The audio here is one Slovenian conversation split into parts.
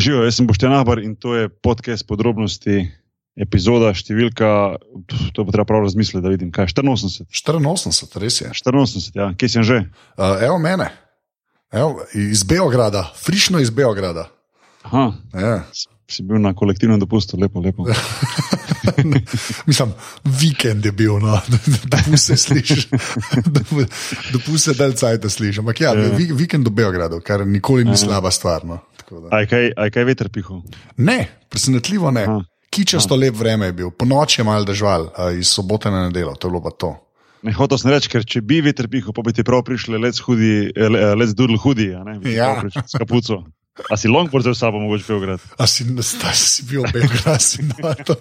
Živijo, jaz sem Boštjan Ahbar in to je podcast podrobnosti, epizoda, številka. To bo treba prav razmisliti, da vidim, kaj je 84. 84, res je. 84, ja, kje sem že? Uh, evo mene, evo, iz Beograda, frišno iz Beograda. Aha, Ja. Si bil na kolektivnem dopustu, lepo, lepo. Mislim, vikend je bil, no, da se slišiš, da se del cajt slišiš. Ampak ja, Ja. vi- vikend v Beogradu, kar nikoli ni slaba stvar. No. Da- Aj kaj, aj kaj veter pihal? Ne, presenetljivo ne. Aha. Kičasto lep vreme je bil, po noči je mal dežval, iz sobote na nedeljo, to je bilo pa to. Ne hotel sem reči, ker če bi veter pihal, pa bi ti prav prišli let's hudi, le- let's doodle hudi, Ja. S kapuco. A si longboard za sabo mogoče Beograd? A si, sta, si bil v Beogradu, si na to.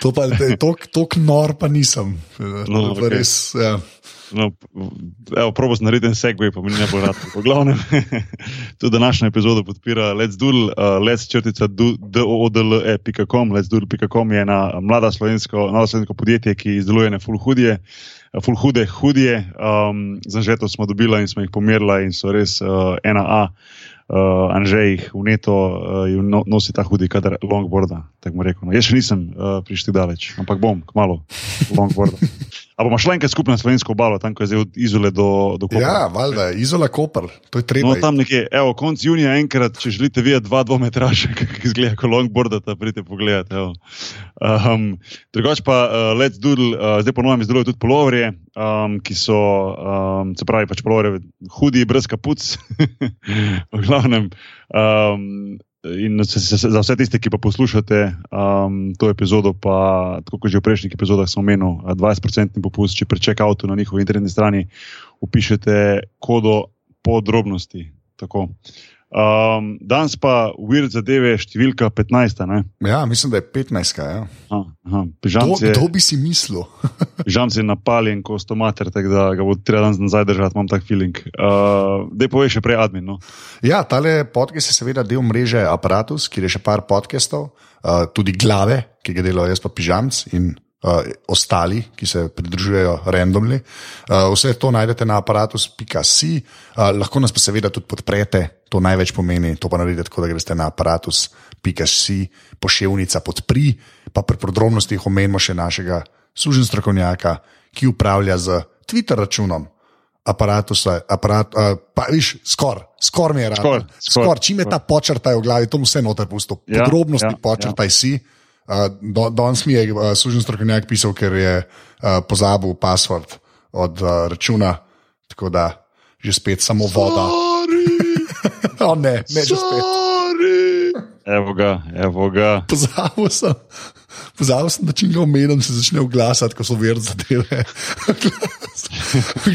to pa je tako nor, pa nisem. No, To pa okej. res, ja. No, evo, probo sem narediti en segway, pa mi ne bo rad. V glavnem, tudi današnjo epizodo podpira Let's Doodle, uh, Let's črtica doodle.com. Let's Doodle.com je ena mlada slovensko, mlado slovensko podjetje, ki izdeluje ne full hudije. Full hude, hudije, um, za žeto smo dobila in smo jih pomerila, in so res uh, ena A. Uh, Anžej jih vneto uh, no, nosi ta hudi, kadar longboarda. rekel. No, jaz še nisem uh, prišel daleč, ampak bom, kmalo, longboarda. A bomo šli enkrat skupaj na slovensko obalo, tam ko je zdaj od Izole do, do Kopra? ja, valjda, izola Koper, to je treba. No, tam nekje, evo, konc junija, enkrat, če želite videti dva dvometraža, kako izgleda, ko longboarda, ta pridite pogledat. evo. Um, drugač pa uh, Let's Doodle, uh, zdaj ponovno izdeluje tudi polovrje, um, ki so, um, se pravi, pač polovrje hudi, brez kapuc, v glavnem. Um, In za vse tiste, ki pa poslušate um, to epizodo, pa tako kot že v prejšnjih epizodah sem omenil, a 20% popust, če pri check-outu na njihovi internetni strani upišete kodo podrobnosti. Tako. Um, danes pa Weird zadeve številka 15. Ne? Ja, mislim, da je 15. Ja. Aha, aha. Pižamc je, kdo bi si mislil? pižamc je napaljen, ko sto mater, tako da ga bo treba danes nazaj držati, imam tak feeling. Uh, Dej povej še prej admin. No? Ja, tale podcast je seveda del mreže Apparatus, kjer je še par podcastov, uh, tudi glave, ki ga delajo jaz pa pižamc in uh, ostali, ki se pridružujejo randomly. Uh, vse to najdete na aparatus.si, uh, lahko nas pa seveda tudi podprete, to največ pomeni, to pa naredite tako, da greste na aparatus.si, poševnica podpri, pa pri podrobnostih omenimo še našega služen strokovnjaka, ki upravlja z Twitter računom. Aparatusa, aparat, uh, pa viš, skoraj, skoraj mi je rado. Skoraj, skoraj, Skor, čim je ta počrtaj v glavi, to mu vse noter pusto. Ja, Podrobnosti ja, ja, počrtaj ja. si. Uh, danes mi je uh, služen strokovnjak pisal, ker je uh, pozabil password od uh, računa, tako da že spet samo voda. o ne, ne že spet. Evo ga, evo ga. Pozabil sem, pozabil sem, da če ga omenim, se začne oglasati, ko so verjeli zadeve.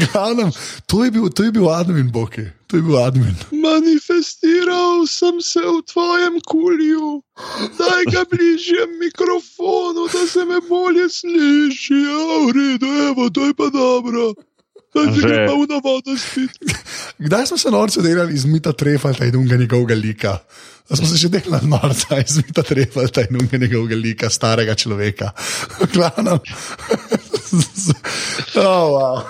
Glavnem, to je bil, to je bil admin, boki, to je bil admin. Manifestiral sem se v tvojem kulju, daj ga bližje mikrofonu, da se me bolje sliši. Ja, v redu, evo, to je pa dobro. Zdaj se gre pa v navado spet. Kdaj smo se norce delali iz Mita Trefalta in unga njegovega lika? Da smo se že delali norca iz Mita Trefalta in unga njegovega lika, starega človeka. Glavno. oh, wow.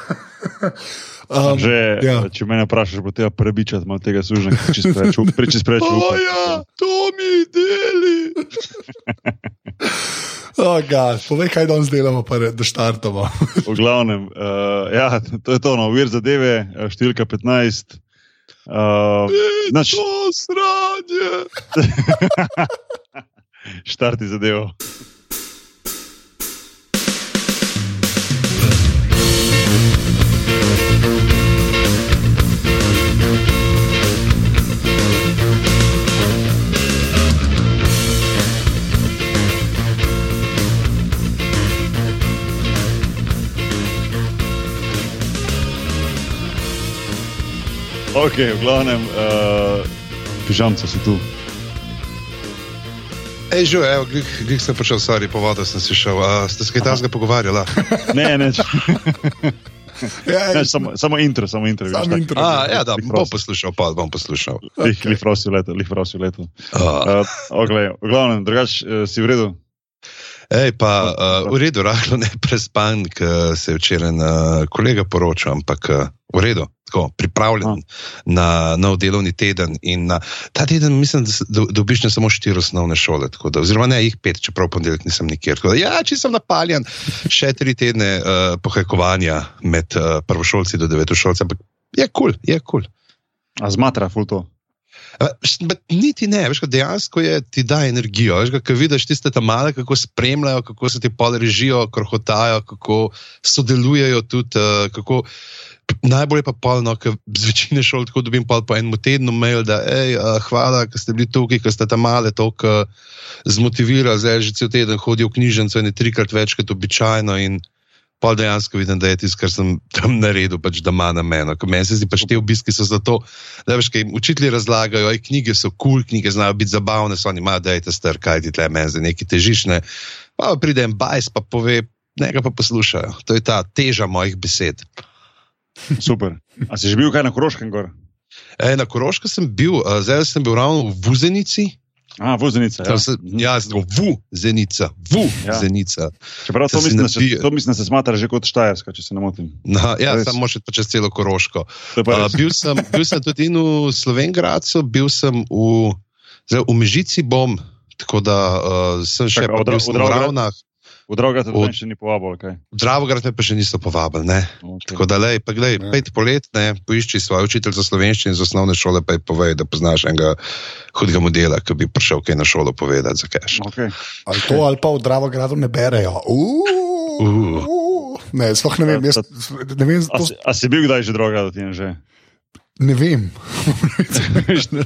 Um, Že, ja. Če me vprašaš, bo treba prebičati malo tega suženja, če spreč, če spreč. ja, to mi deli. Oh, God, povej, kaj danes delamo, pa da štartamo. V glavnem, uh, ja, to je to, no, vir zadeve, eh, številka 15. Uh, nač, To sranje. štarti zadevo. Ok, v glavnem, uh, pižamca si tu. Ej, že, evo, glih, glih sem počel, sorry, po vodo sem si šel. A, ste se kaj tasga pogovarjali? Ne, ne, Ja, ne samo, samo intro, samo intro. Sam veš, intro. A, ja, da, Lih bom poslušal, pa bom poslušal. Lih, lih prosil leto, lih prosil leto. A, Uh, okay, v glavnem, drugač uh, si v redu. Ej, pa uh, v redu, rahlo ne prespan, ker se je včeraj na kolega poročal, ampak uh, v redu, tako pripravljen na nov delovni teden. In na ta teden mislim, da, dobiš ne samo štiri osnovne šole, da, oziroma ne jih pet, čeprav ponedeljek nisem nikjer. Da, ja, če sem napaljen, še tri tedne uh, pohajkovanja med uh, prvošolci do devetošolci, ampak je kul, cool, je kul. Cool. A zmatra, ful to. Uh, niti ne, veš, dejansko je, ti da energijo. Veš, kaj vidiš tiste tam male, kako spremljajo, kako se ti pol režijo, krohotajo, kako sodelujejo tudi. Uh, kako, najbolje pa polno, ker z večine šol tako dobim pol po enem tednu mail, da ej, uh, hvala, ker ste bili tukaj, ker ste tam male toliko uh, zmotivirali, zdaj že cel teden hodijo v knjižnico in je trikrat več kot običajno. In, Pa dejansko vidim, da je tisto, kar sem tam naredil, pač da ima na meni. Meni se zdi, pač te obiski so zato, da veš, kaj jim učitelji razlagajo, aj knjige so kul, cool, knjige znajo biti zabavne, so oni ima, da je ta star, kaj ti tle meni za neki težišne. Pa pride en bajs, pa pove, nekaj pa poslušajo. To je ta teža mojih besed. Super. A si že bil kaj na Koroškem gor? E, na Koroškem sem bil, zdaj sem bil ravno v Vuzenici. A, vozenica. Ja. Tam sem, ja, sem v Zenica, v Ja. Zenica. Čeprav to si mislim, se, to mislim, da se smatra že kot Štajerska, če se ne motim. Na, ja, samo še čez celo Koroško. Uh, bil, sem, bil sem tudi v Slovengradcu, bil sem v, zdaj, v Mežici, bom, tako da uh, sem še Čakaj, pa v sem v Dravograd? To še ni povabil, kaj? V Dravograd me pa še niso povabili. Ne? Okay. Tako da, lej, pa glej, Ja. pet polet, ne, poišči svoj učitelj za slovenščino iz osnovne šole, pa ji povej, da poznaš enega hudega modela, ki bi prišel kaj na šolo povedati za cash. Okay. Ali to, ali pa v Dravogradu ne berejo. Uh, uh, ne, sploh ne vem. Jaz, ne vem, A, to, si, a si bil kdaj že droga, da ti je že? Ne vem.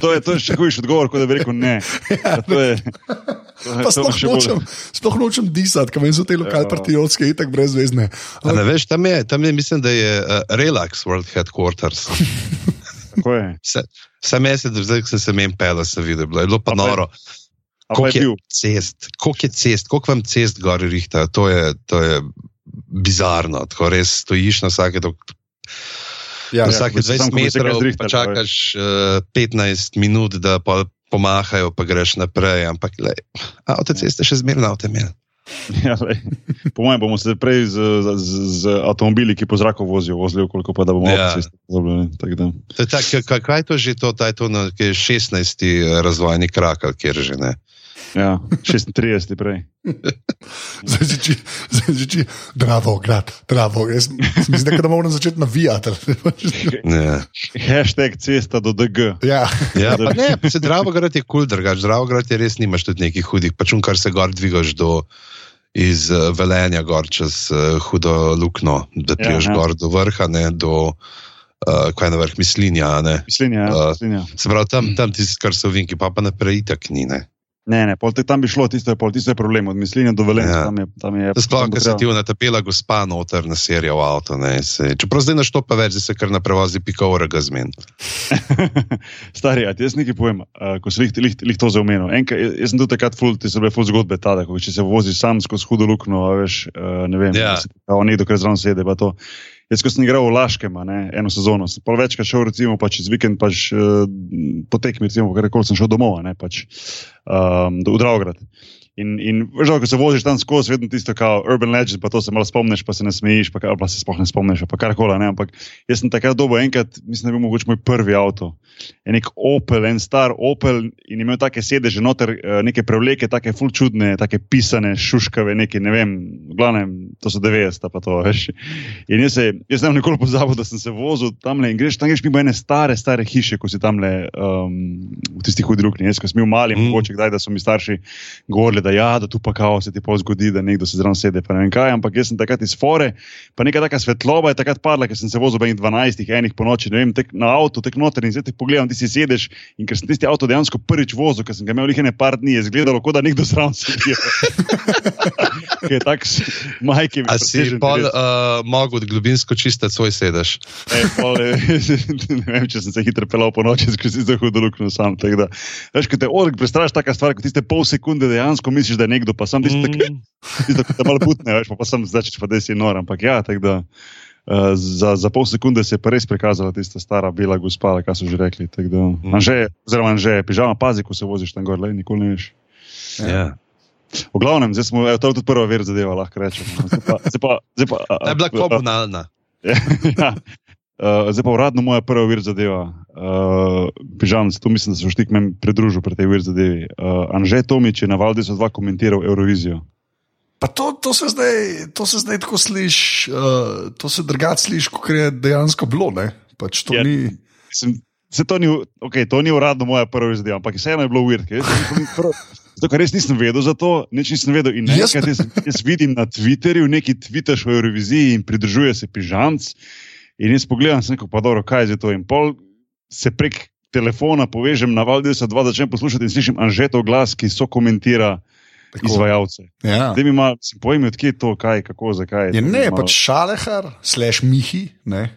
to, je, to je še hujši odgovor, kot da bi rekel ne. Ja, to je, to je, to sploh nočem, sploh nočem disati, ker so te lokalpatriotske itak brezvezne. A ne veš, tam je, tam je, mislim, da je uh, Relax World Headquarters. Vse, vse mesec, zdaj ko sem se menil, pela sem videl, bilo je bilo pa noro. Koliko je cest, koliko je cest, koliko vam cest gori rihta, to je, to je bizarno. Tako res stojiš na vsake, dok, Ja, ja, vsake se 20 samo, ko bi se kaj metrov, zrihtalo, pa čakaš uh, 15 minut, da pa pomahajo, pa greš naprej. Ampak lej, avtoceste še zmerno avto imeli. Ja, lej. po mojem bomo se prej z, z, z, avtomobili, ki po zraku vozijo, vozili, koliko pa da bomo Ja. avtoceste da. Kaj, je to že to, ta je to na kaj je 16. razvojni krak, kjer že ne. Ja, 36 prej. Zdaj si, zdaj si, dravo, grad, dravo. Jaz mislim, da moram začeti navijati. ne. Hashtag cesta do DG. ja, Ja, pa ne, pa se Dravograd je kul, cool, drugač. Dravograd je res nimaš tudi nekih hudih, pač un, kar se gor dvigaš do. Iz uh, Velenja, gor čez uh, hudo lukno, da priješ ja. gor do vrha, ne do, uh, kaj na vrh, mislinja. Ne. Mislim, ja. Uh, mislim, ja. Se pravi, tam, tam tisti, kar so vinki, pa pa naprej itak ni. Ne. Ne, ne, pol, tam bi šlo, tisto je, pol, tisto je problem, od Mislinja do Velenja. Ja. Tam je, tam je, Sploh, ker se ti unatapela gospa noter na serijo v avto. Ne, se, čeprav zdaj našto pa več, zdaj se kar na prevozi pika ura ga zmen. Stari, a ti jaz nekaj povem, uh, ko si lih, lih, lih to zaumenil. Enka, jaz sem tudi takrat ful, ti so bile ful zgodbe tada, ko če se voziš sam skozi hudo luknjo, a veš, uh, ne vem, Ja. nekdo, ki zraven sede, pa to. Jaz, ko sem igral v Laškem, ne, eno sezono, sem pol večkrat šel, recimo, pa čez vikend, pač uh, po tekmi, recimo, kar koli sem šel domov, ne, pač um, v Dravograd. In, in veš, ko se voziš tam skozi, vedno tisto, kao urban legend, pa to se malo spomniš, pa se ne smejiš, pa, pa se sploh ne spomniš, pa karkoli, ne, ampak jaz sem takrat dobil enkrat, mislim, da je bil mogoče moj prvi avto. Je nek Opel, en star Opel in imel take sedeže, noter eh, neke prevleke, take ful čudne, take pisane, šuškave, neki, ne vem, glavnem, to so 90, pa to, veš. In jaz, se, jaz sem nikoli pozabil, da sem se vozil tam in greš tam, greš mimo ene stare, stare hiše, ko si tam le um, v tistih hudih ruknih. Jaz, ko sem bil mali, mm. mogoče kdaj, da so mi starši govorili, da ja, da tu pa kao se ti pa zgodi, da nekdo se zraven sede, pa ne vem kaj, ampak jaz sem takrat iz fore, pa neka taka svetloba je takrat padla, ker sem se vozil v 12, enih po noči, ne vem, tek na avto, tek noter in zdaj te pogledam, ti si sedeš in ker sem tisti avto dejansko prvič vozil, ker sem ga imel lihene par dni, je izgledalo, kot da nekdo zraven sedi. Ker je tak s- majke. mi A si pol uh, mogel globinsko čistiti svoj sedež? E, pol, eh, ne vem, če sem se hitro pelal po noči, ker si zahod luknjo sam. tako Da, veš, ko te org prestraš taka stvar, ko tiste pol sekunde dejansko misliš, da je nekdo, pa sam tisto, mm. Mm. tisto ko te malo putne, veš, pa, pa sem zdaj, pa da si nor. Ampak ja, tako da. Uh, za, za pol sekunde se je pa res prikazala tista stara bela gospa, kaj so že rekli. tako Da, Mm. Anže, oziroma, že pižama, pazi, ko se voziš tam gor, le, nikoli ne veš. Ja. V glavnem, zdaj smo, evo, to je tudi prva ver zadeva, lahko rečemo. no. Zdaj pa, zdaj pa, zdaj pa, a, Ta je bila a, komunalna. ja. Uh, zdaj pa uradno moja prva vir zadeva. Uh, Pižam, tu mislim, da se boš ti k meni pridružil pri tej vir zadevi. Uh, Anže Tomič je na Valdi so dva komentiral Eurovizijo. Pa to, to, se zdaj, to se zdaj tako sliši, uh, to se drugače sliši, kot je dejansko bilo. ne. Pač to Ja. ni. Mislim, se to, ni, okay, to ni uradno moja prva zadeva, ampak vseeno je bilo uvid. Zato, ker res nisem vedel za to, nič nisem vedel. In enkrat jaz, jaz vidim na Twitterju neki tvitaš o Euroviziji in pridružuje se pižamc. In jaz pogledam, sem rekel, pa dobro, kaj je to. In pol se prek telefona povežem na Valdi, so dva začnem poslušati in slišim Anžetov glas, ki so komentira Tako. izvajalce. Ja. Zdaj mi malo, povem, odkje je to, kaj, kako, zakaj. Je To mi ne, malo- pač šalehar, slash mihi, ne.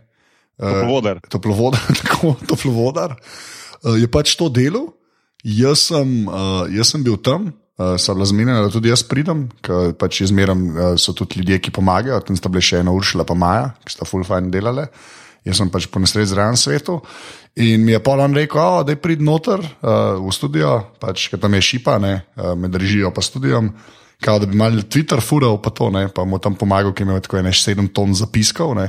Uh, Toplovodar. toplovodar, tako toplovodar. Uh, je pač to delo. Jaz sem, uh, jaz sem bil tam, uh, sem bila zmenjena, da tudi jaz pridem, ker pač izmeram uh, so tudi ljudje, ki pomagajo. Tam sta bile še ena Uršila, pa Maja, ki sta full fajn delale. Jaz sem pač po nesreči zraven svetu. In mi je Polan rekel, da je prid noter uh, v studio, pač, ker tam je šipa, ne, uh, med režijo pa studiom. Kao, da bi mal Twitter fural, pa to, ne, pa mu tam pomagal, ki je imel tako ene sedem ton zapiskov. Ne.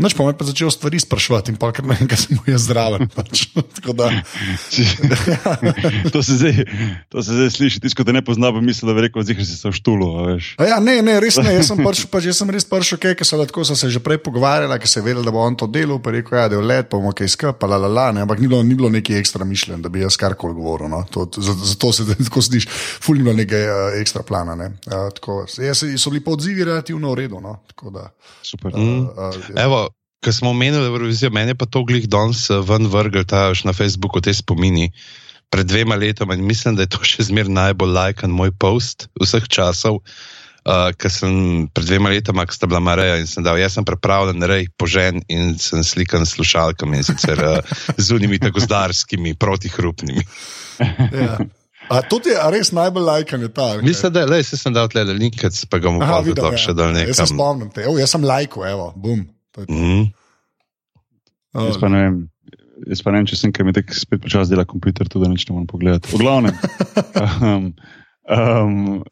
Noč pa me je pa začel stvari sprašovati in pa kar nekaj sem mu jaz zraven. Pač. Da, to, se zdaj, to se zdaj sliši, tisto, da ne pozna, pa misli, da bi rekel, zihar si se v štulu. a veš. A ja, ne, ne, res ne. Jaz sem, pač, pač, jaz sem res prišel, okay, ker tako so se že prej pogovarjali, ker se je vedel, da bo on to delal. Pa je rekel, ja, da je let, pa bomo kaj skupaj, la, la, la, ne, ampak ni bilo, ni bilo neki ekstra mišljen, da bi jaz karkoli govoril. No. To, to, zato se zdaj tako sliši, ful ni bilo nekaj uh, ekstra plana. Ne. Uh, tako, jaz, so bili pa odzivi relativno v redu. No. Tako da, Super. Mm. uh, Evo, ko smo omenili Eurovizijo, meni je pa to glih danes eh, ven vrgel, ta na Facebooku te spomini. Pred dvema letoma in mislim, da je to še zmeraj najbolj lajkan moj post vseh časov. Uh, ker sem pred dvema letoma, ko sta bila Mareja in sem dal, jaz sem pripravljen rej požen in sem slikan s slušalkami in sicer uh, z unimi tako zdarskimi, protihrupnimi. ja. A to je res najbolj lajkan, je ta. ali kaj? Mislim, da le, se sem dal tle link, pa ga bom Aha, pa tudi še dal Jaz se spomnim te. Evo, jaz sem lajko, evo, bum. To je to. Mm. Jaz pa ne vem. Jaz pa ne vem, če sem kaj mi tako spet počasi dela kompjuter, tudi nič ne morem pogledati. V glavnem. Um, um,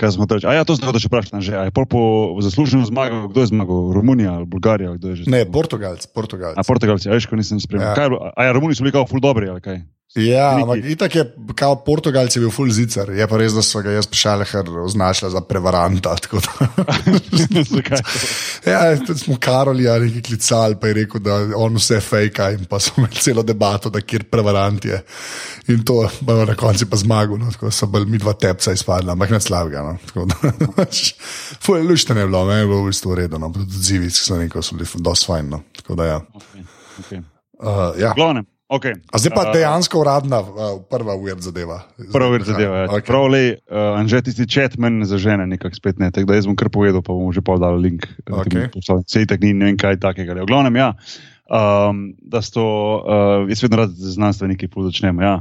kaj smo reči? A ja, to sem hotel še vprašati. Že, a je pol po zasluženem zmagal, kdo je zmagal? Romunija ali Bolgarija? Kdo je že? Ne, Portugalc, Portugalc. A Portugalci, a veš, ko nisem spremljal. Ja. Ja. A, a ja, Romuni so bili kao ful dobri, ali kaj? Ja, ampak itak je, kao Portugalci bil full zicer. Je pa res, da so ga jaz pešalehar označila za prevaranta. ja, tudi smo Karoli ali neki klicali, pa je rekel, da on vse fejka in pa smo imeli celo debato, da kjer prevarant je. In to na koncu pa zmagal, no, tako so bili mi dva tepca izpadla, ampak ne. No, tako da, pač, Fuj, luštene je bilo, meni je bilo v bistvu redno, no, tudi odzivi, so so bili dosti fajn. No, tako da, ja. Okay, okay. Uh, ja. Glavnem. Okay. A zdaj pa A, dejansko uradna, uh, prva uvir zadeva. Prvo ver zadeva. Ja. Okay. Prav, le, uh, Anže, tisti čet meni zažene nekako spet ne. Tako da jaz bom kar povedal, pa bom že pa dal link. Okej. Sej tak ni ne vem kaj takega. V glavnem, ja. Um, da sto, uh, jaz vedno rad z znanstveniki pol začnemo. Ja.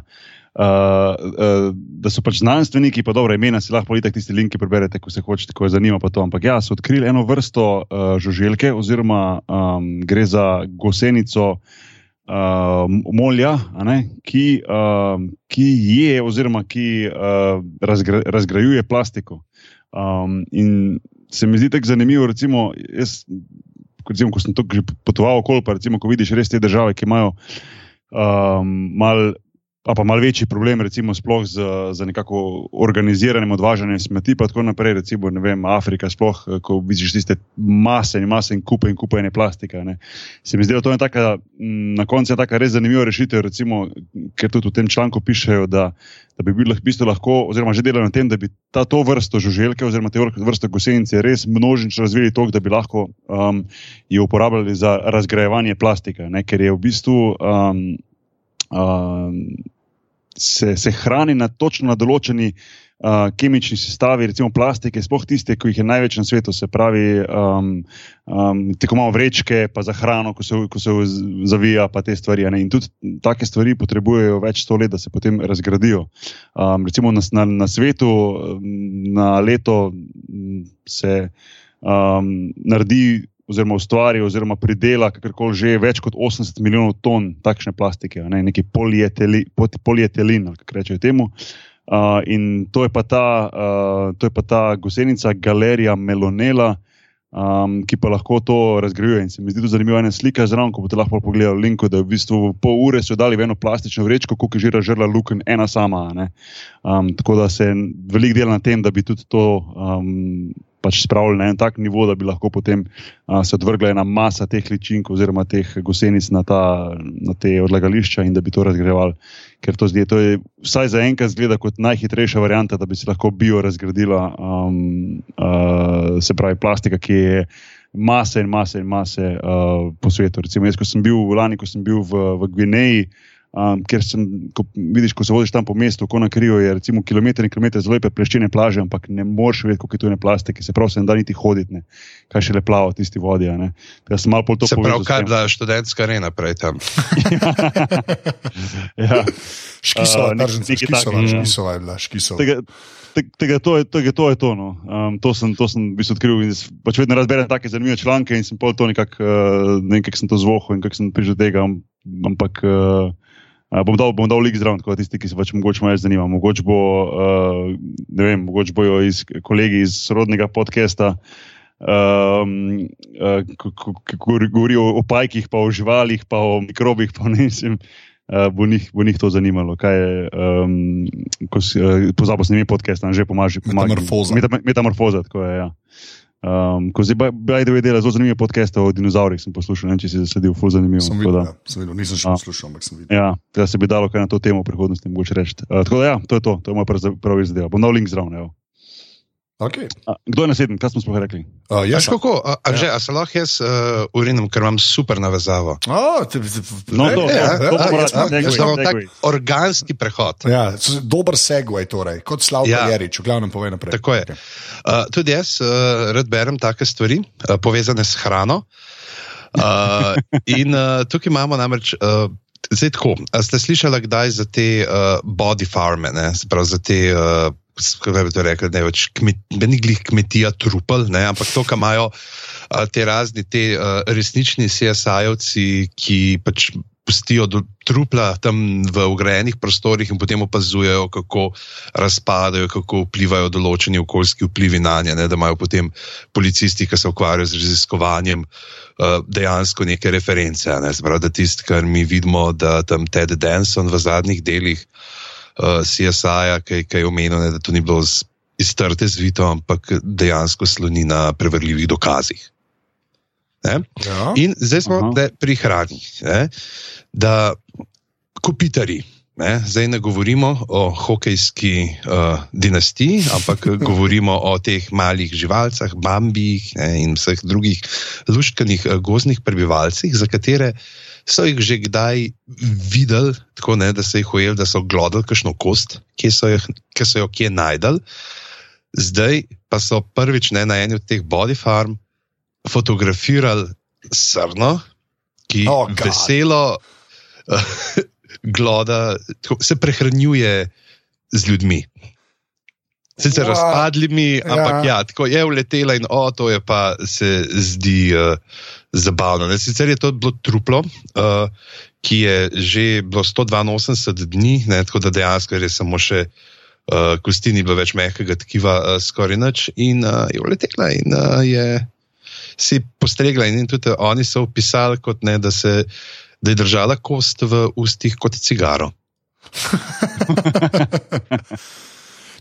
Uh, uh, da so pač znanstveniki, pa dobro, imena si lahko itak tisti linki preberete, ko se hočete, ko je zanima. To. Ampak ja, so odkrili eno vrsto uh, žuželke, oziroma um, gre za gosenico uh, molja, a ne, ki, uh, ki je, oziroma ki uh, razgra, razgrajuje plastiko. Um, in se mi zdi tako zanimivo, recimo, jaz, recimo, ko sem tukaj potoval okoli, pa recimo, ko vidiš res te države, ki imajo um, mal. A pa malo večji problem, recimo, sploh z, z nekako organiziranjem odvažanja smeti, pa tako naprej, recimo, ne vem, Afrika, sploh, eh, ko vidiš tiste mase in mase in kupe in kupe ene plastike. Ne. Se mi zdi, da to je taka, m, na koncu je taka res zanimiva rešitev, recimo, ker tudi v tem članku pišejo, da, da bi bilo v bistvu lahko, oziroma že delajo na tem, da bi ta to vrsto žuželke oziroma te vrste gosenice res množično razvili tako, da bi lahko um, jo uporabljali za razgrajevanje plastike, ne, ker je v bistvu. Um, um, se, se hrani na točno na določeni uh, kemični sestavi, recimo plastike, sploh tiste, ki jih je največ na svetu, se pravi, um, um, tako malo vrečke, pa za hrano, ko se, ko se zavija, pa te stvari. ne. In tudi take stvari potrebujejo več sto let, da se potem razgradijo. Um, recimo na, na, na svetu um, na leto se um, naredi oziroma ustvari, oziroma pridela, kakorkoli že, več kot 80 milijonov ton takšne plastike, ne, neki polietelin, polietelin kako rečejo temu. Uh, in to je, ta, uh, to je pa ta gosenica Galerija Melonela, um, ki pa lahko to razgrajuje. In se mi zdi to zanimivo, ena slika zraven, ko boste lahko pogledali link, da v bistvu pol ure so dali v eno plastično vrečko, koliko je že razžrla luken, ena sama. Um, tako da se veliko dela na tem, da bi tudi to. Um, pač spravili na en tak nivo, da bi lahko potem a, se odvrgla ena masa teh ličink oziroma teh gosenic na, ta, na te odlagališča in da bi to razgrevali. Ker to, zdi, to je vsaj za enkrat zgleda kot najhitrejša varianta, da bi se lahko bio razgradila, um, uh, se pravi plastika, ki je. Mase in mase in mase uh, po svetu. Recimo, jaz, ko sem bil v Lani, ko sem bil v, v Gvineji, uh, Um, ker sem, ko, vidiš, ko se voziš tam po mestu, ko na krijo je recimo kilometr in kilometr zelo lepe pleščene plaže, ampak ne moreš vedeti, kako je to ne plastike, se pravi, se ne da niti hoditi, ne. kaj še le plava v tisti vodi. Ja, sem malo to povedal. Se pravi, kaj je bila študentska arena prej tam? ja. Škisova, uh, držnica, škisova, škisova je bila, škisova. Tega, Tega, to, je, tega, to je to. No. Um, to sem, to sem v bistvu odkril. Pač vedno razberem take zanimive članke in sem pol to nekako, uh, ne vem, kako sem to zvohal in kako sem prišel do tega. Ampak uh, bom dal, bom dal lik zraven, tako da tisti, ki se pač mogoče malo zanima. Mogoče, bo, uh, vem, mogoče bojo iz, kolegi iz sorodnega podcasta, um, uh, ki govorijo o pajkih, pa o živalih, pa o mikrobih, pa ne vem. Uh, bo, njih, bo njih to zanimalo, kaj je. Um, uh, Pozabo snimi podcast, že pomaži. Metamorfoza. Metamorfoza, tako je. Ja. Um, ko zdaj baj, da je delal zelo zanimive podcaste o dinozaurih, sem poslušal, ne, če si zasledil, ful zanimivo. Sem videl, da, ja, sem videl, nisem še poslušal, ampak sem videl. Ja, da se bi dalo kaj na to temo v prihodnosti, mogoče reči. Uh, tako da ja, to je to, to je moj pravi zadeva. Bom dal link zraven. Okay. A, kdo je naslednji, kaj smo sploh rekli? Uh, jaz, kako, a, a, ja. že, a se lahko jaz uh, urinim, ker imam super navezavo? Oh, te, te, no, to, ja, to, to, to, to, to, to je tak organski prehod. Ja, dober segway, torej, kot Slavko ja. Jerič, v glavnem pove naprej. Tako je. Uh, tudi jaz uh, rad berem take stvari, uh, povezane s hrano. Uh, in uh, tukaj imamo namreč. Uh, Zdaj, tako, ste slišali, kdaj za te uh, body farme, ne, za te uh, kako bi to rekel, ne več kmet, kmetija trupel, ne, ampak to, kar imajo te razni, te resnični CSI-ovci, ki pač pustijo do trupla tam v ugrajenih prostorih in potem opazujejo, kako razpadajo, kako vplivajo določeni okoljski vplivi na nje, ne, da imajo potem policisti, ki se ukvarjajo z raziskovanjem. Dejansko neke reference. Ne? Zbrati, tisto, kar mi vidimo, da tam Ted Denson v zadnjih delih uh, CSI-ja, ki, je omenil, ne, da to ni bilo iztrte zvito, ampak dejansko sloni na preverljivih dokazih. Ja. In zdaj smo pri hrani. Ne, da kopitari. Ne, zdaj ne govorimo o hokejski uh, dinastiji, ampak govorimo o teh malih živalcih, bambijih ne, in vseh drugih luškanih uh, gozdnih prebivalcih, za katere uh, so jih že kdaj videli, tako ne, da so jih ujeli, da so glodili kakšno kost, ki so, so jo kje najdel. Zdaj pa so prvič ne, na eni od teh body farm fotografirali srno, ki oh, veselo gloda, tako, se prehranjuje z ljudmi. Sicer razpadlimi, ampak ja. ja, tako je uletela in o, to je pa se zdi. Uh, zabavno. Ne? Sicer je to bilo truplo, uh, ki je že bilo 182 dni, ne? tako da dejansko je samo še uh, kosti, ni bilo več mehkega tkiva, uh, skoraj nič, in uh, je uletela in uh, je si postregla. In tudi oni so opisali, kot ne, da, se, da je držala kost v ustih kot cigaro.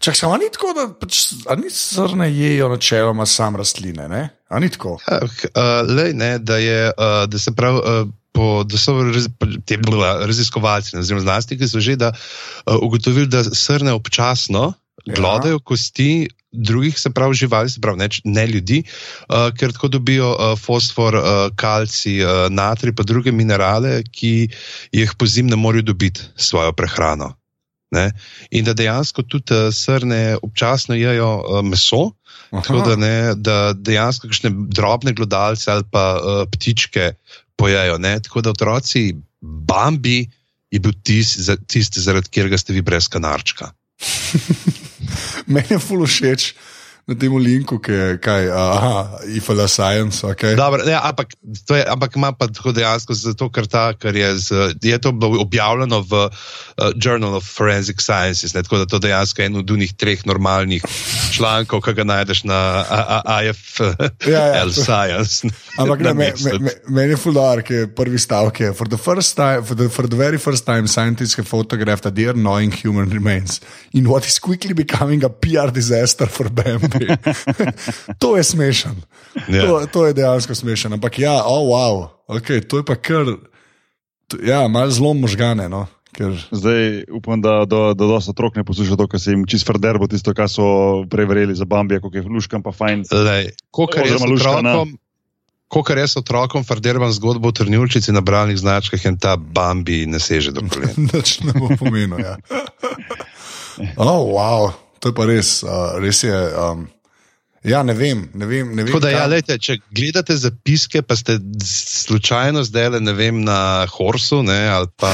Čak, samo ni tako, da pač, ni srne jejo načeloma sam rastline. Ne? Ni tako. Ja, uh, lej, ne, da, je, uh, da se pravi. Uh, Po, da so raz, te raziskovalci, oziroma znanstveniki, so že da, uh, ugotovili, da srne občasno ja. glodajo kosti drugih, se pravi, živali, se pravi, ne, ne ljudi, uh, ker tako dobijo uh, fosfor, uh, kalci, uh, natri, pa druge minerale, ki jih po zim ne morejo dobiti s svojo prehrano. Ne? In da dejansko tudi uh, srne občasno jedo uh, meso, Aha. tako da, ne, da dejansko kakšne drobne glodalce ali pa uh, ptičke pojejo. Ne? Tako da otroci, Bambi je bil tisti, tist, zaradi katerega ste vi brez kanarčka. Meni je fulo všeč. Na tem linku, ki je kaj, aha, IFL Science. Okay. Dobar, ne, ampak, to je, ampak ima pa tako dejansko zato, ker ta, ker je, z, je to bilo objavljeno v uh, Journal of Forensic Sciences, ne, tako da to dejansko je en od unih treh normalnih člankov, ki ga najdeš na IFL Ja, ja, Science. Ampak ne, me, me, me, meni je fular, ki je prvi stavek. je, For the, first time, for, the, for the very first time, scientists have photographed a deer gnawing human remains in what is quickly becoming a PR disaster for Bambi. to je smešen. Ja. To, to je dejansko smešen. Ampak ja, oh, wow, okay, to je pa kar. Ja, malo zelo možgane. No, ker, Zdaj upam, da do, do dosta otrok ne posluša to, kar se jim čist frderbo, tisto, kar so preverili za Bambija, kako je luškam pa fajn. Luška, ne. otrokom, kokar jaz otrokom farderbam zgodbo o trnilčici na bralnih značkah in ta Bambi ne seže do kolen. Nič ne bo pomenil. Ja. Oh, wow, to je pa res, uh, res je. Um, ja, ne vem, ne vem. Ne vem da, ja, lejte, če gledate zapiske, pa ste slučajno zdaj le, ne vem, na Horsu, ne, ali pa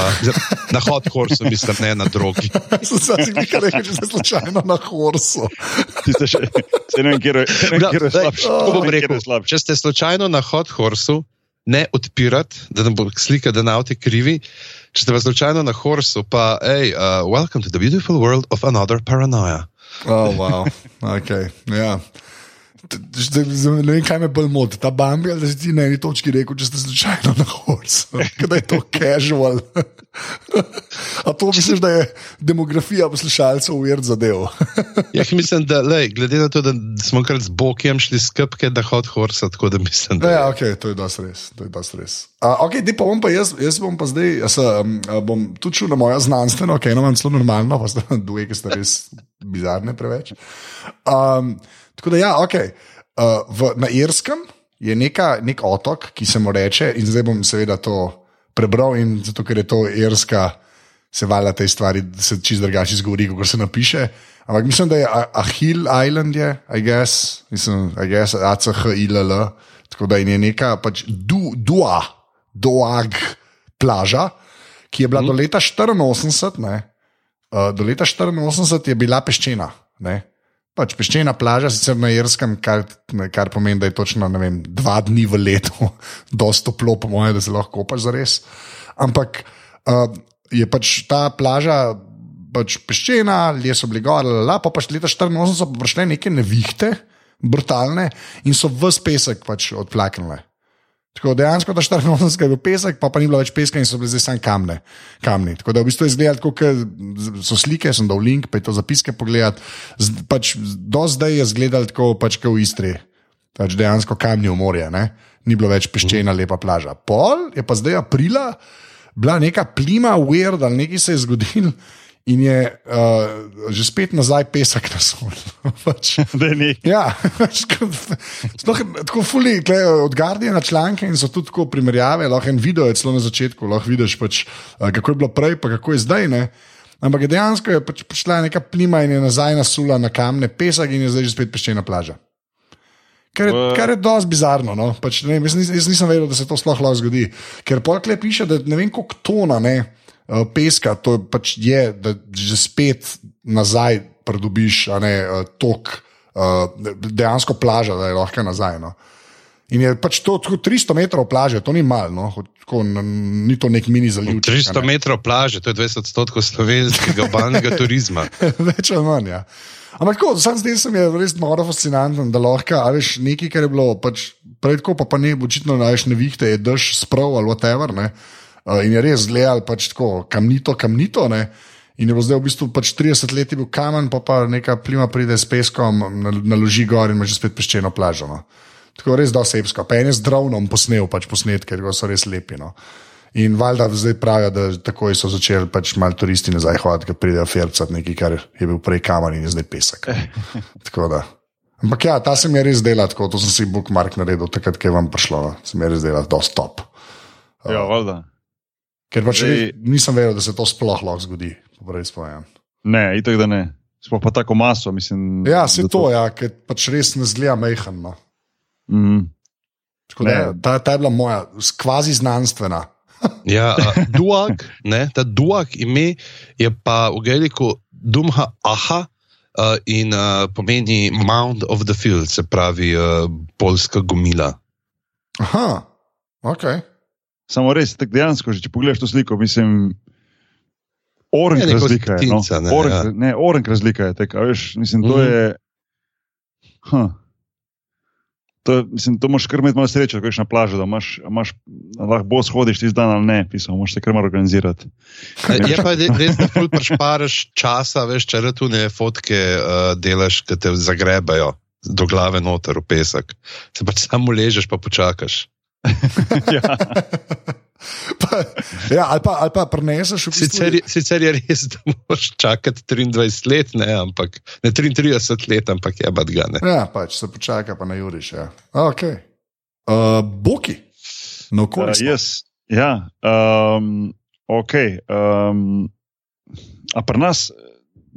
na Hot Horsu, mislim, ne na drogi. Sem si nekaj rekel, če ste slučajno na horsu. Se ne vem, kje je, Da, slabše. Bom rekel, če ste slučajno na Hot Horsu, ne odpirati, da ne bo slika, da na avti krivi. Če ste pa slučajno na Horsu, pa, hej, uh, welcome to the beautiful world of another paranoia. Oh, wow. okay, ja. Zdaj- zdaj Ne vem, kaj me bolj moti, ta Bambi ali da si ti na eni točki rekel, če ste slučajno na horsu. Da je to casual. A to misliš, da je demografija poslušalcev uvir zadev? Ja, mislim, da, lej, glede na to, da smo krat z Bokijem šli skrbke na Hot Horse, tako da mislim, No, da ja, okay, to je dosti res. To je dosti res. Uh, okay, pa bom pa jaz, jaz bom pa zdaj, jaz um, a, bom tudi šel na mojo znanstveno, ki okay, eno imam zelo normalno, pa sta dve, ki sta res bizarne preveč. Um, tako da ja, ok. Uh, v, na Irskem je neka, nek otok, ki se mu reče, in zdaj bom seveda to prebral, in zato ker je to Irska, se valjda te stvari, da se čist drugače izgovori, kot se napiše. Ampak mislim, da je Ahil Island, je, I guess, mislim, I guess, ACHILL, tako da je neka pač du, Dua, Doag plaža, ki je bila do leta 84, ne, uh, do leta 84 je bila peščena. Ne. Pač peščena plaža, sicer na Irskem, kar, kar pomeni, da je točno vem, dva dni v letu, dosta toplo, po mojem, da se lahko kopaš za res. Ampak uh, je pač ta plaža pač peščena, ljudje so bili gor, la, pa pač leta 84 so prišle neke nevihte, brutalne in so vse pesek pač odplaknile. Tako dejansko ta 84 je bil pesek, pa, pa ni bilo več peska in so bili zdaj samo kamne, kamni. Tako da v bistvu je izgledalo, kot so slike, sem dal link, pa je to zapiske pogledati. Z- Pač, do zdaj je izgledalo tako, pač kot v Istri, pač dejansko kamni v morje, ne? ni bilo več peščena, lepa plaža. Pol je pa zdaj aprila, bila neka plima, weird ali nekaj se je zgodilo. In je uh, že spet nazaj pesek na soncu. pač, Da je nek. Ja, sploh, tako fuli, tle, od Guardiana članke in so tudi tako primerjave, lahko en video je celo na začetku, lahko vidiš, pač, eh, kako je bilo prej, pa kako je zdaj. Ne? Ampak je dejansko je pač prišla neka plima in je nazaj nasula na kamne pesek in je zdaj že spet peščena plaža. Kar je, kar je dosti bizarno. No? Pač, ne vem, jaz, nis, jaz nisem vedel, da se to sploh lahko zgodi. Ker polkle piše, da ne vem, koliko tona ne, eh, peska to pač je, da že spet nazaj pridobiš ne, eh, tok, eh, dejansko plaža, da je lahko nazaj. No? In je pač to tako 300 metrov plaže, to ni malo, no? Tako, ni to nek mini zaliv. 300 metrov plaže, to je 20 odstotkov slovenskega obalnega turizma. Več ali manj. Ja. Ampak tako, sam zdaj se mi je res noro fascinantno, da lahko, a veš, nekaj, kar je bilo pač prej tako, pa, pa ne, očitno najš nevihte, je dež, sprav ali whatever. Ne? Uh, in je res gledal pač tako, kamnito, kamnito. Ne? In je bilo zdaj v bistvu pač 30 let bil kamen, pa pa neka plima pride s peskom, nal- naloži gor in ima že spet peščeno plažo. No. Tako res dosebsko. Pa en je z dronom posnel pač posnetke, ker so res lepi. No. In valjda zdaj pravijo, da takoj so začeli pač malo turisti nazaj hoditi, ker pridejo fercati nekaj, kar je bil prej kamen in je zdaj pesek. Ampak ja, ta se mi je res dela tako, to sem si bookmark naredil, takrat, ko je vam prišlo, no. se mi je res dela, da je stop. Ja, valjda. Ker pač Zdaj- nisem vedel, da se to sploh lahko zgodi. Res povem. Ne, itek da ne. Sploh pa tako maso, mislim. Ja, se da to, ja, ker pač res ne zgleda mehano. No. Mm. Tako da, Ne. ta, ta je bila moja, kvazi znanstvena. Ja, uh, duak, ne, ta duak ime je pa v gaeliku Dumha Aha, uh, in uh, pomeni Mound of the Field, se pravi uh, polska gomila. Aha, ok. Samo res, tako dejansko, če pogledaš to sliko, mislim, Je neko razlika je. No? stetinca, ne, Oranž, ja. ne, oranž razlika je. Tak, a veš, mislim, to Mhm. je. Huh. To, mislim, to moraš kar imeti malo sreče, ko greš na plažo, da imaš, imaš, lahko bo shodiš tisti dan ali ne, pisal, moraš se kar malo organizirati. Je pa re- res, da ful prešparaš časa, veš, če retune fotke uh, delaš, ki te zagrebajo do glave noter v pesek. Se pač samo ležeš, pa počakaš. ja. Pa, ja, ali pa, ali pa preneseš v bistvu. Sicer, je- sicer je res, da moraš čakati 23 let, ne, ampak, ne 33 let, ampak je bad ga ne. Ja, pač se počaka, pa na juriš. Ja. Okay. Uh, Boki, no, Uh, koliko uh, jaz, ja, um, ok. Um, a pri nas,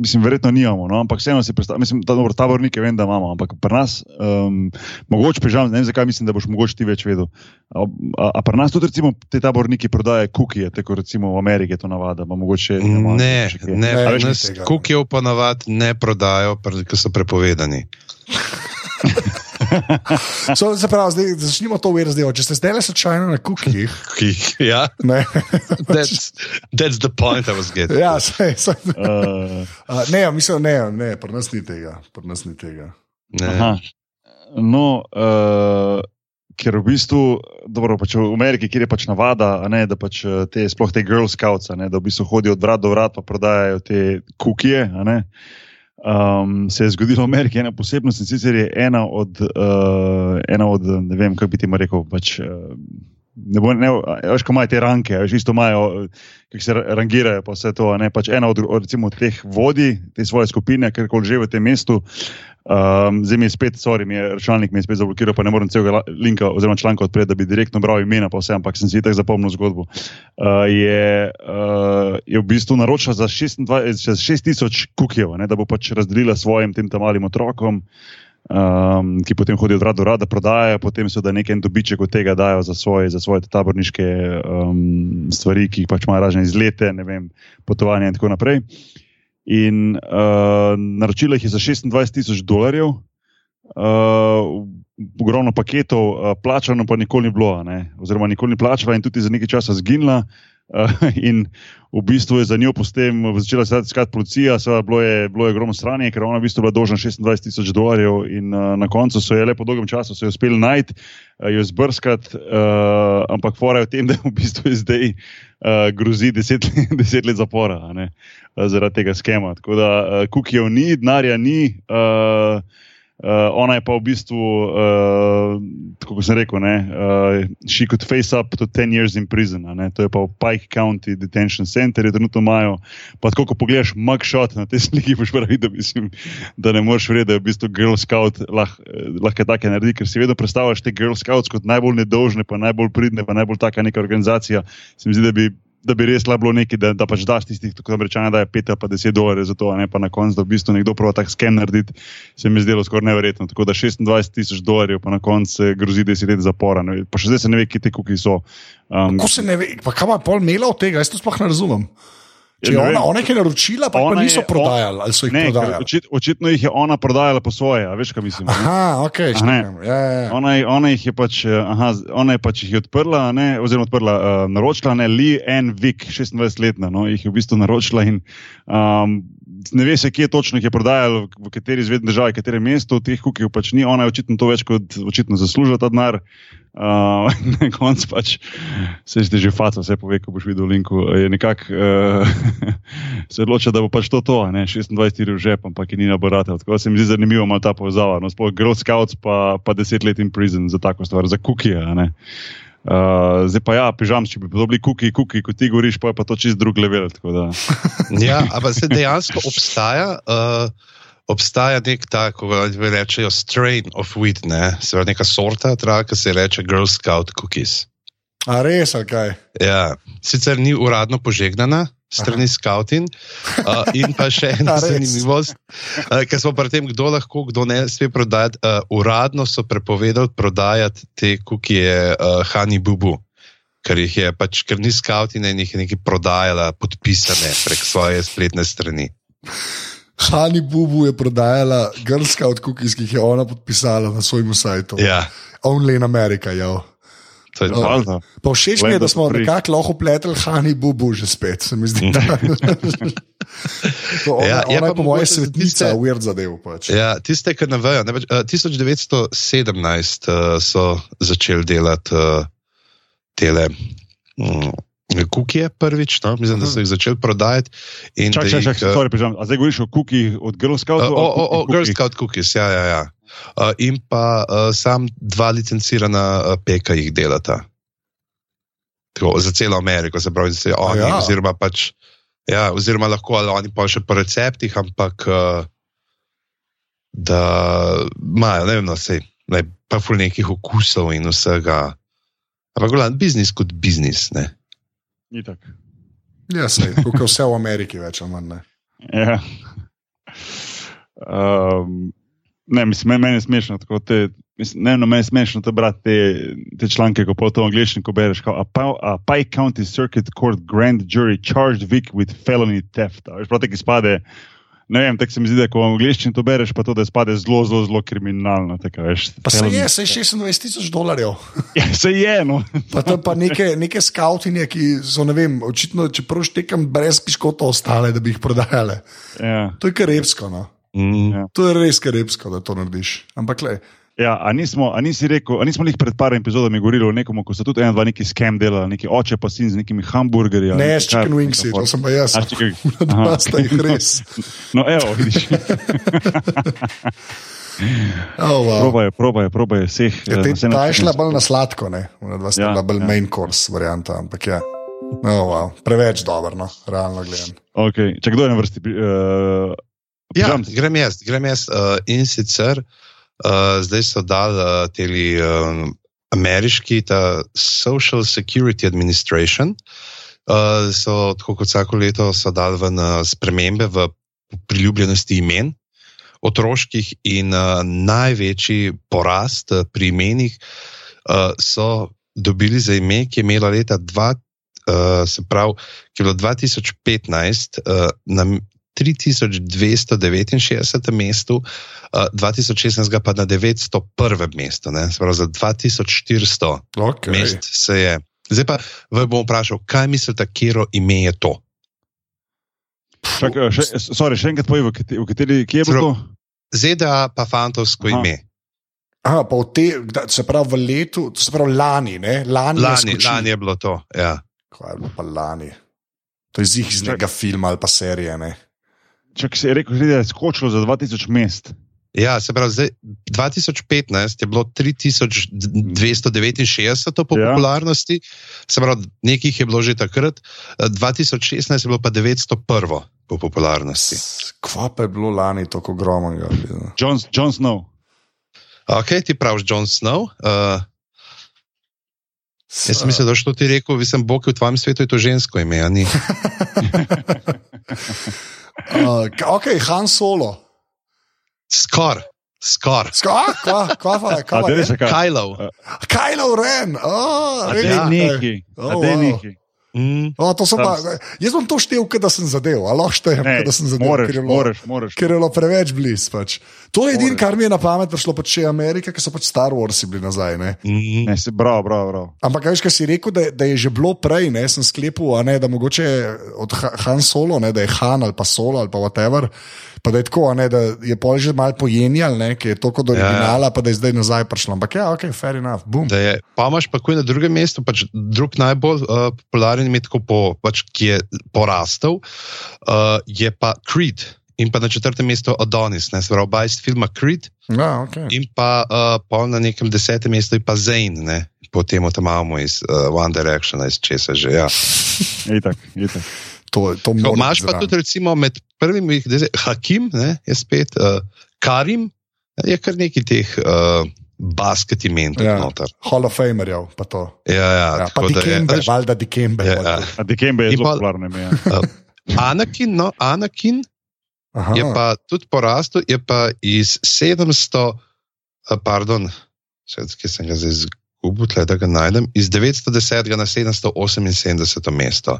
mislim, verjetno nimamo, no, ampak vseeno si predstavljam, mislim, da dobro, tabornike vem, da imamo, ampak pri nas, um, mogoče pežam, ne vem zakaj, mislim, da boš mogoče ti več vedel. A, a, a pri nas tudi, recimo, te taborniki prodajajo kukije, tako recimo v Ameriki je to navada, pa mogoče imamo Ne, še ne, Ne, ne nas kukijev pa navad ne prodajo, ker so prepovedani. so, se pravi, zdaj, začnimo to uveriti. Če ste zdaj le slučajno na kukih, Ki- Ja, ne, that's, that's the point I was getting. ja, sej, sej, Uh, uh, ne, mislim, ne, ne, pri nas ni tega. Pri nas ni tega. Ne. Aha. No, uh, ker v bistvu, dobro, pač v Ameriki, kjer je pač navada, a ne, da pač eh, te, sploh te Girl Scouts, a ne, da v bistvu hodijo od vrat do vrat, pa prodajajo te kukije. a ne, Um, se je zgodilo v Ameriki ena posebnost in sicer je ena od, uh, ena od ne vem, kako bi ti rekel. Pač, uh, Ne bo, ne, veš, ko imajo te ranke, veš, isto imajo, ki se ra- rangirajo, pa vse to. pač ena od, od recimo, teh vodij, te svoje skupine, kar koli že v tem mestu, Um, zdaj mi je spet, sorry, mi je računalnik mi je spet zablokiral, pa ne morem celega linka oziroma članka odpreti, da bi direktno bral imena, pa vse, ampak sem si tako zapomnil zgodbo. Uh, je, uh, je v bistvu naročila za 26 za 6000 kukijev, da bo pač razdelila svojim tem tam malim otrokom, um, ki potem hodijo od rada do rada, prodajajo, potem so da nekaj dobiček od tega dajo za svoje, za svoje taborniške um, stvari, ki jih pač imajo razne izlete, ne vem, potovanja in tako naprej. In uh, naročila jih je za 26 tisoč dolarjev, uh, ogromno paketov, uh, plačano pa nikoli ni bilo, ne? oziroma nikoli ni plačala in tudi za nekaj časa zginila. In v bistvu je za njo potem začela se iskati policija, seveda bilo je, bilo je ogromno stranje, ker ona v bistvu bila dolžna 26 tisoč dolarjev in uh, na koncu so jo le po dolgem času uspeli najti, uh, jo zbrskati, uh, ampak fora je v tem, da v bistvu zdaj uh, grozi 10 let, 10 let zapora ne, uh, zaradi tega skema. Tako da uh, kukijev ni, denarja ni. Uh, Uh, ona je pa v bistvu, uh, tako kot sem rekel, ne, uh, she could face up to 10 years in prison. Ne, to je pa v Pike County Detention Center, je trenutno imajo. Pa tako, ko pogledaš mugshot na te sliki, boš pravi, da, mislim, da ne moreš verjeti, da je v bistvu Girl Scout lah, lahko take naredi, ker si vedno predstavljaš te Girl Scouts kot najbolj nedolžne, pa najbolj pridne, pa najbolj taka neka organizacija. Se mi zdi, da bi. Da bi res bilo nekaj, da, da pač daš tistih, tako rečeno, da je 5 ali pa 10 dolarjev za to, ne pa na koncu, da v bistvu nekdo prav tak skem narediti, se mi je zdelo skoraj neverjetno. Tako da 26 tisoč dolarjev, pa na koncu grozi 10 let zapora. Ne, pa še zdaj se ne ve, kje te kuki so. Um, Ko se ne ve, pa kaj ima pol imela od tega, jaz to sploh ne razumem. Če je ne ona, vem. ona nekaj naročila, pa, pa Ona niso je- prodajali, ali so jih ne, prodajali. očit, očitno jih je ona prodajala po svoje, a veš, kaj mislim. Aha, ok. Ja, ja, ja. Ona, je- ona jih je pač, eh, aha, ona je pač jih je odprla, ne, oziroma odprla, uh, naročila, ne, Lee Ann Vick, 26-letna, no, jih je v bistvu naročila in um, ne ve se, kje točno jih je prodajala, v kateri zvezdni državi, katerem mestu, teh kukijev pač ni, ona je očitno to več kot očitno zaslužila ta denar. Uh, na koncu pač se je že faca, vse pove, ko boš videl linku. Je nekako uh, se odločila, da bo pač to to, ne 26 tirov žep, ampak je ni laborator. Tako se mi zdi zanimivo malo ta povezava. No, sploh Girl Scouts pa, pa 10 let in prison za tako stvar, za kukije. Uh, zdaj pa ja, pižam, če bi bili kuki, kuki, kot ti govoriš, pa je pa to čist drug level. Ja, ampak se dejansko obstaja. Uh, Obstaja nek tak, ko ga rečejo strain of wheat, ne? se pravi neka sorta, trava, ki se reče Girl Scout cookies. A res, ali kaj? Ja, sicer ni uradno požegnana strani skautin. Uh, in pa še ena zanimivost, uh, ker smo pri tem, kdo lahko, kdo ne sme prodajati. Uh, uradno so prepovedali prodajati te kukije uh, Hani Bubu. Ker jih je pač, ker ni skautina in jih je nekaj prodajala, podpisane prek svoje spletne strani. Hani Bubu je prodajala grska od cookies, ki jih je ona podpisala na svojem sajtu. Ja, Only in America, ja. to je No. to. Valjda. Pa všeč mi je, da smo nekako lahko pleteli Hani Bubu že spet, se mi zdi. to, ona, Ja, je ona je pa mogoče za svetnica, tiste- weird zadev. Pač. Ja, tiste, ki ne vejo. Ne, pač, uh, 1917 uh, so začeli delati uh, tele. Um, Kukije prvič, no? mislim, da so jih začeli prodajati. Čak, da čak, jih, čak, eh, sorry. A zdaj govoriš o kukih od Girl Uh, Scoutov? o, o, o Girl Scout cookies, ja, ja. ja. Uh, in pa uh, sam dva licencirana uh, peka jih delata. Tako, za celo Ameriko, se pravi, da se oni, ja. ja. oziroma, pač, ja, oziroma lahko ali oni pa še po receptih, ampak uh, da imajo, ne vem, no, sej, ne, pa ful nekih okusov in vsega. Ampak, gledaj, biznis kot biznis. Ne. Itak. Ja, sej, kot je vse v Ameriki, več ali manj. Ne. Ja. Um, ne, mislim, meni, meni je smešno. tako Te, mislim, ne, no, meni je smešno to brati te, te članke, ko to v angliščini bereš. Kao, a, Pa- a Pike County Circuit Court grand jury charged Vic with felony theft. Veš, prav tako izpade. Ne vem, tako se mi zdi, da ko v angliščini to bereš, pa to, da izpade zelo, zelo, zelo kriminalno. Tako, veš, Pa se je, se je theft. 26 tisoč dolarjev. Ja, se je, no. Pa to pa neke, neke skautinje, ki so, ne vem, očitno, čeprav štekam brez piškota ostale, da bi jih prodajale. Ja. To je karepsko, no. Mm. Ja. To je res karepsko, da to narediš. Ampak, le, Ja, a nismo, a nisi rekel, a nismo jih pred par epizodami govorili o nekom, ko so tudi ena, dva neki skem delali, neki oče pa sin z nekimi hamburgerji. ne, ali s chicken wings, nekaj to sem pa jaz. A, chicken- Dva sta jih res. No, evo, vidiš. Oh, wow. Proba je, proba je, proba je vseh. Ja, eh, te, ta je šla bolj na sladko, ne? Ona dva sta Ja, bila bolj ja. main course varianta, ampak ja. Oh, wow. Preveč dobro, no, realno gledano. Okay. Če kdo je na vrsti? Uh, Ja, grem jaz, grem jaz. Uh, in sicer uh, zdaj so dali uh, teli um, ameriški, ta Social Security Administration. Uh, so, tako kot vsako leto, so dali ven uh, spremembe v priljubljenosti imen otroških in uh, največji porast uh, pri imenih uh, so dobili za ime, ki je imela leta 2, uh, se pravi, ki je bilo 2015 uh, na 3269. mestu, uh, 2016 pa na 901. mestu, ne? se pravi za 2400 Okay. mest se je. Zdaj pa vas bom vprašal, kaj mislite, kje ime je to? Čak, eh, še, sorry, še enkrat povej, v kateri, je bilo to? ZDA pa fantovsko Aha. ime. Aha, pa v te, se pravi v letu, se pravi lani, ne? Lani, Lani, je lani je bilo to. Ja. Kaj je bilo pa lani? To je iz nekega filma ali pa serije, ne? Čak si je rekel, da je skočilo za 2000 mest. Ja, se pravi, zdaj, 2015 je bilo 3269 po Ja. popularnosti, se pravi, nekih je bilo že takrat, eh, 2016 je bilo pa 901 po popularnosti. Kva pa je bilo lani tako ogromnega? John, John Snow. Ok, ti praviš John Snow. Uh, jaz sem mislil, da si to ti rekel, vi sem Bog v tvojem svetu, je to žensko ime, a ni. Uh, ok, Han Solo. Skor, skor. Ska, kva, kva Kva da je? res je kaj? Kylo. Kylo Ren! Oh, A da je neki. Oh, wow. neki. Mm. To sem pa, jaz bom to štel, da sem zadev, ali lahko štejem, Ne, da sem zadev. moraš, ker je bilo- moraš, moraš. Ker je bilo preveč blizu. Pač. To je edino, kar mi je na pamet prišlo, pač še Amerika, ki so pač Star Warsi bili nazaj. Ne? Mm. Ne, se, bravo, bravo, bravo. Ampak, kaj veš, kaj si rekel, da, da je že bilo prej, ne, sem sklepal, a ne, da mogoče od Ha- Han Solo, ne, da je Han ali pa Solo ali pa whatever. Pa da je tako, a ne, da je pol že malo pojenjal, ne, ki je to kot originala, pa da je zdaj nazaj prišlo. Ampak ja, ok, fair enough, boom. Da je, pa imaš pa kuj na drugem mestu, pač drug najbolj uh, popularen ime, tako po, pač, ki je porastel, uh, je pa Creed. In pa na četrtem mestu Adonis, ne, se pravi, oba iz filma Creed, Ja, okay. in pa uh, pol na nekem desetem mestu je pa Zane, ne, potem tam imamo iz uh, One Direction, iz česa že. Ja. Itak, itak. To, to Ko, mora Imaš pa zraven. tudi recimo med prvimi, zdaj, Hakim, ne, je spet uh, Karim, je kar nekaj teh uh, basket imen Ja. noter. Hall of Famerjev, pa to. Ja, ja, Ja, pa tako da je- Dikembe, valjda Dikembe. Ja, ja. Dikembe je zelo popularno ime. Ja. Anakin, no, Anakin Aha. je pa tudi porastel, je pa iz 700, eh, pardon, kje sem ga zdaj izgubil, da ga najdem, iz 910 na 778 mesto.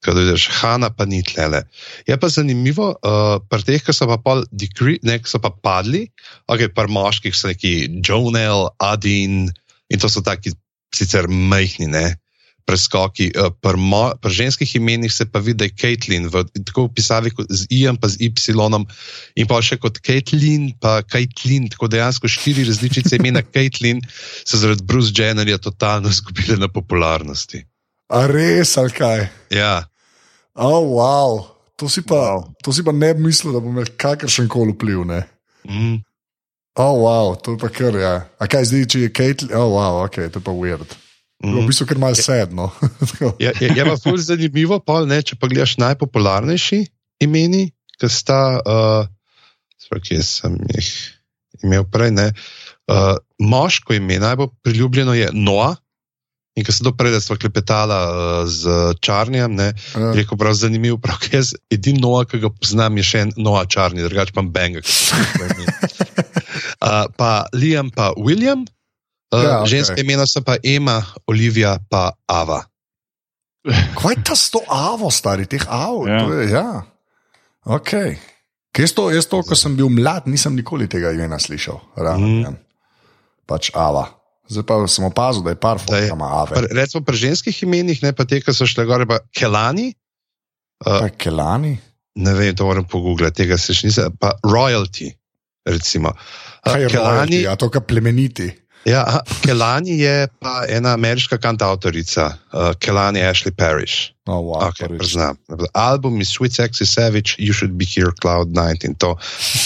Da vidiš, Hanna pa ni tlele. Je pa zanimivo, uh, pri teh, ki so pa, pol degree, ne, ki so pa padli, okay, pri moških so neki Jonel, Adin in to so taki sicer majhni, ne. Preskoki. Uh, pri, mo, pri ženskih imenih se pa vidi, da je Caitlin, v, tako v pisavi kot z I, pa z Y, in pa še kot Caitlin, pa Caitlin, tako dejansko štiri različice imena Caitlin so zaradi Bruce Jennerja totalno izgubile na popularnosti. A res, ali kaj? Ja, Oh, wow. To si pa, to si pa ne bi mislil, da bo imel kakršen koli vpliv. Ne? mm, Oh, wow, to je pa kar. Ja. A kaj zdaj, če je Caitlyn? Oh, wow, ok, to je pa weird. Mm. V mm. bistvu kar malo sedno. Je, je, je pa ful zanimivo, pol, ne, če pa gledaš najpopularnejši imeni, ki sta, uh, kje sem jih imel prej, ne. Uh, moško ime, najbolj priljubljeno je Noa. In ko sem to prej, da smo klepetala uh, z Črnjem, Ja. rekel prav zanimiv, prav, jaz edini Noa, ki ga poznam, je še en Noa Črni, drugače pa Benga. Uh, pa Liam, pa William, uh, Ja, ja, okay. ženske imena so pa Ema, Olivia, pa Ava. Kaj je ta sto avo, stari, teh avo? Ja. Ja. ja. Ok. Kaj jaz to, jaz to, ko sem bil mlad, nisem nikoli tega imena slišal. Ravno, Mm. mm. Pač ava. Zdaj pa sem opazil, da je par je- ki ima ave. Pri- Recimo pri ženskih imenih, ne pa te, ki so šle gore, pa Kelani. Pa Kelani? Ne vem, to moram pogooglati, tega se še nisem. Pa royalty, recimo. Uh, Kaj je Kelani, royalty? A to, kar plemeniti. Ja, Kelani je pa ena ameriška kantautorica, uh, Kelani Ashley Parrish. Oh, wow, Okay, priznam. Album je Sweet Sexy Savage, You Should Be Here, Cloud 19. To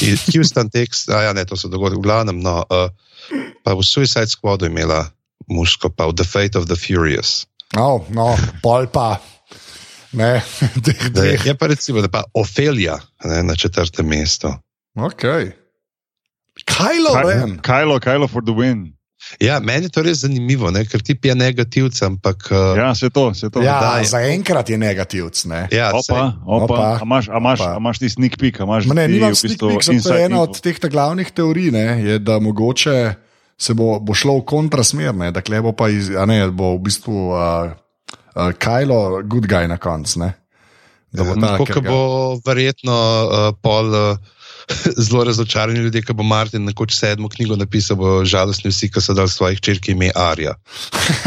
je Houston Text, a ja, ne, to so dogodki. V glavnem, no, uh, pa v Suicide Squadu imela muško, pa v The Fate of the Furious. No, no, pol pa. Ne, teh Da je, pa recimo, da pa Ophelia ne, na četrtem mestu. Ok. Kylo Ren. Kajlo, Kajlo for the win. Ja, meni je to res zanimivo, ne, ker ti je negativc, ampak. Uh, Ja, se to, se to. Ja, daje. zaenkrat je negativc. Ne? ja sej, Opa, opa, Opa. a imaš, a imaš, Opa. a imaš ti sneak peek, a imaš Ma Ne, ti v bistvu to je ena od teh glavnih teorij, ne, je, da mogoče se bo, bo šlo v kontrasmer, ne, da bo pa iz, a ne, bo v bistvu uh, uh, Kylo good guy na koncu. ne. Da bo ta, Tako ker da ga- bo verjetno uh, pol uh, zelo razočarani ljudje, ki bo Martin nekoč sedmo knjigo napisal, bo žalostni vsi, ki so dali svojih črki ime Arja.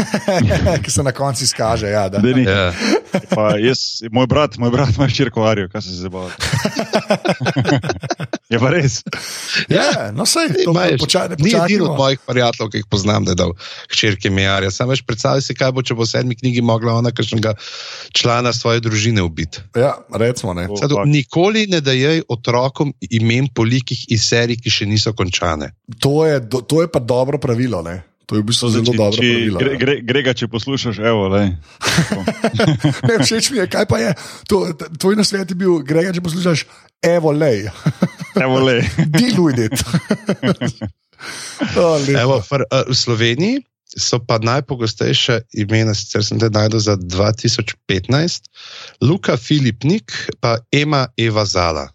ki se na koncu izkaže. Ja, da. Da. Ja. Pa jaz, moj brat, moj brat ima ščirko Arijo, kaj se zabava. je pa res. Ja, no, sej, to Imaš- počakaj, Ni edini od mojih prijateljev, ki jih poznam, da je dal hčerke Mejarja. Sam veš, predstavljaj si, kaj bo, če bo v sedmi knjigi mogla ona kakšnega člana svoje družine ubiti. Ja, recimo, ne. Sad, nikoli ne dajej otrokom imen po likih iz serij, ki še niso končane. To je, do- to je pa dobro pravilo. Ne. To je v bistvu zelo Če- dobro če- pravilo. Gre, ja. gre, Grega, če poslušaš, evo, lej. Ne, všeč mi je, kaj pa je. To, tvoj nasvet je bil, Grega, če poslušaš, evo, lej, evo lej. deal with it. oh, lepo. Evo, fr, uh, v Sloveniji so pa najpogostejša imena, sicer sem te najdel za 2015, Luka Filipnik, pa Ema Eva Zala.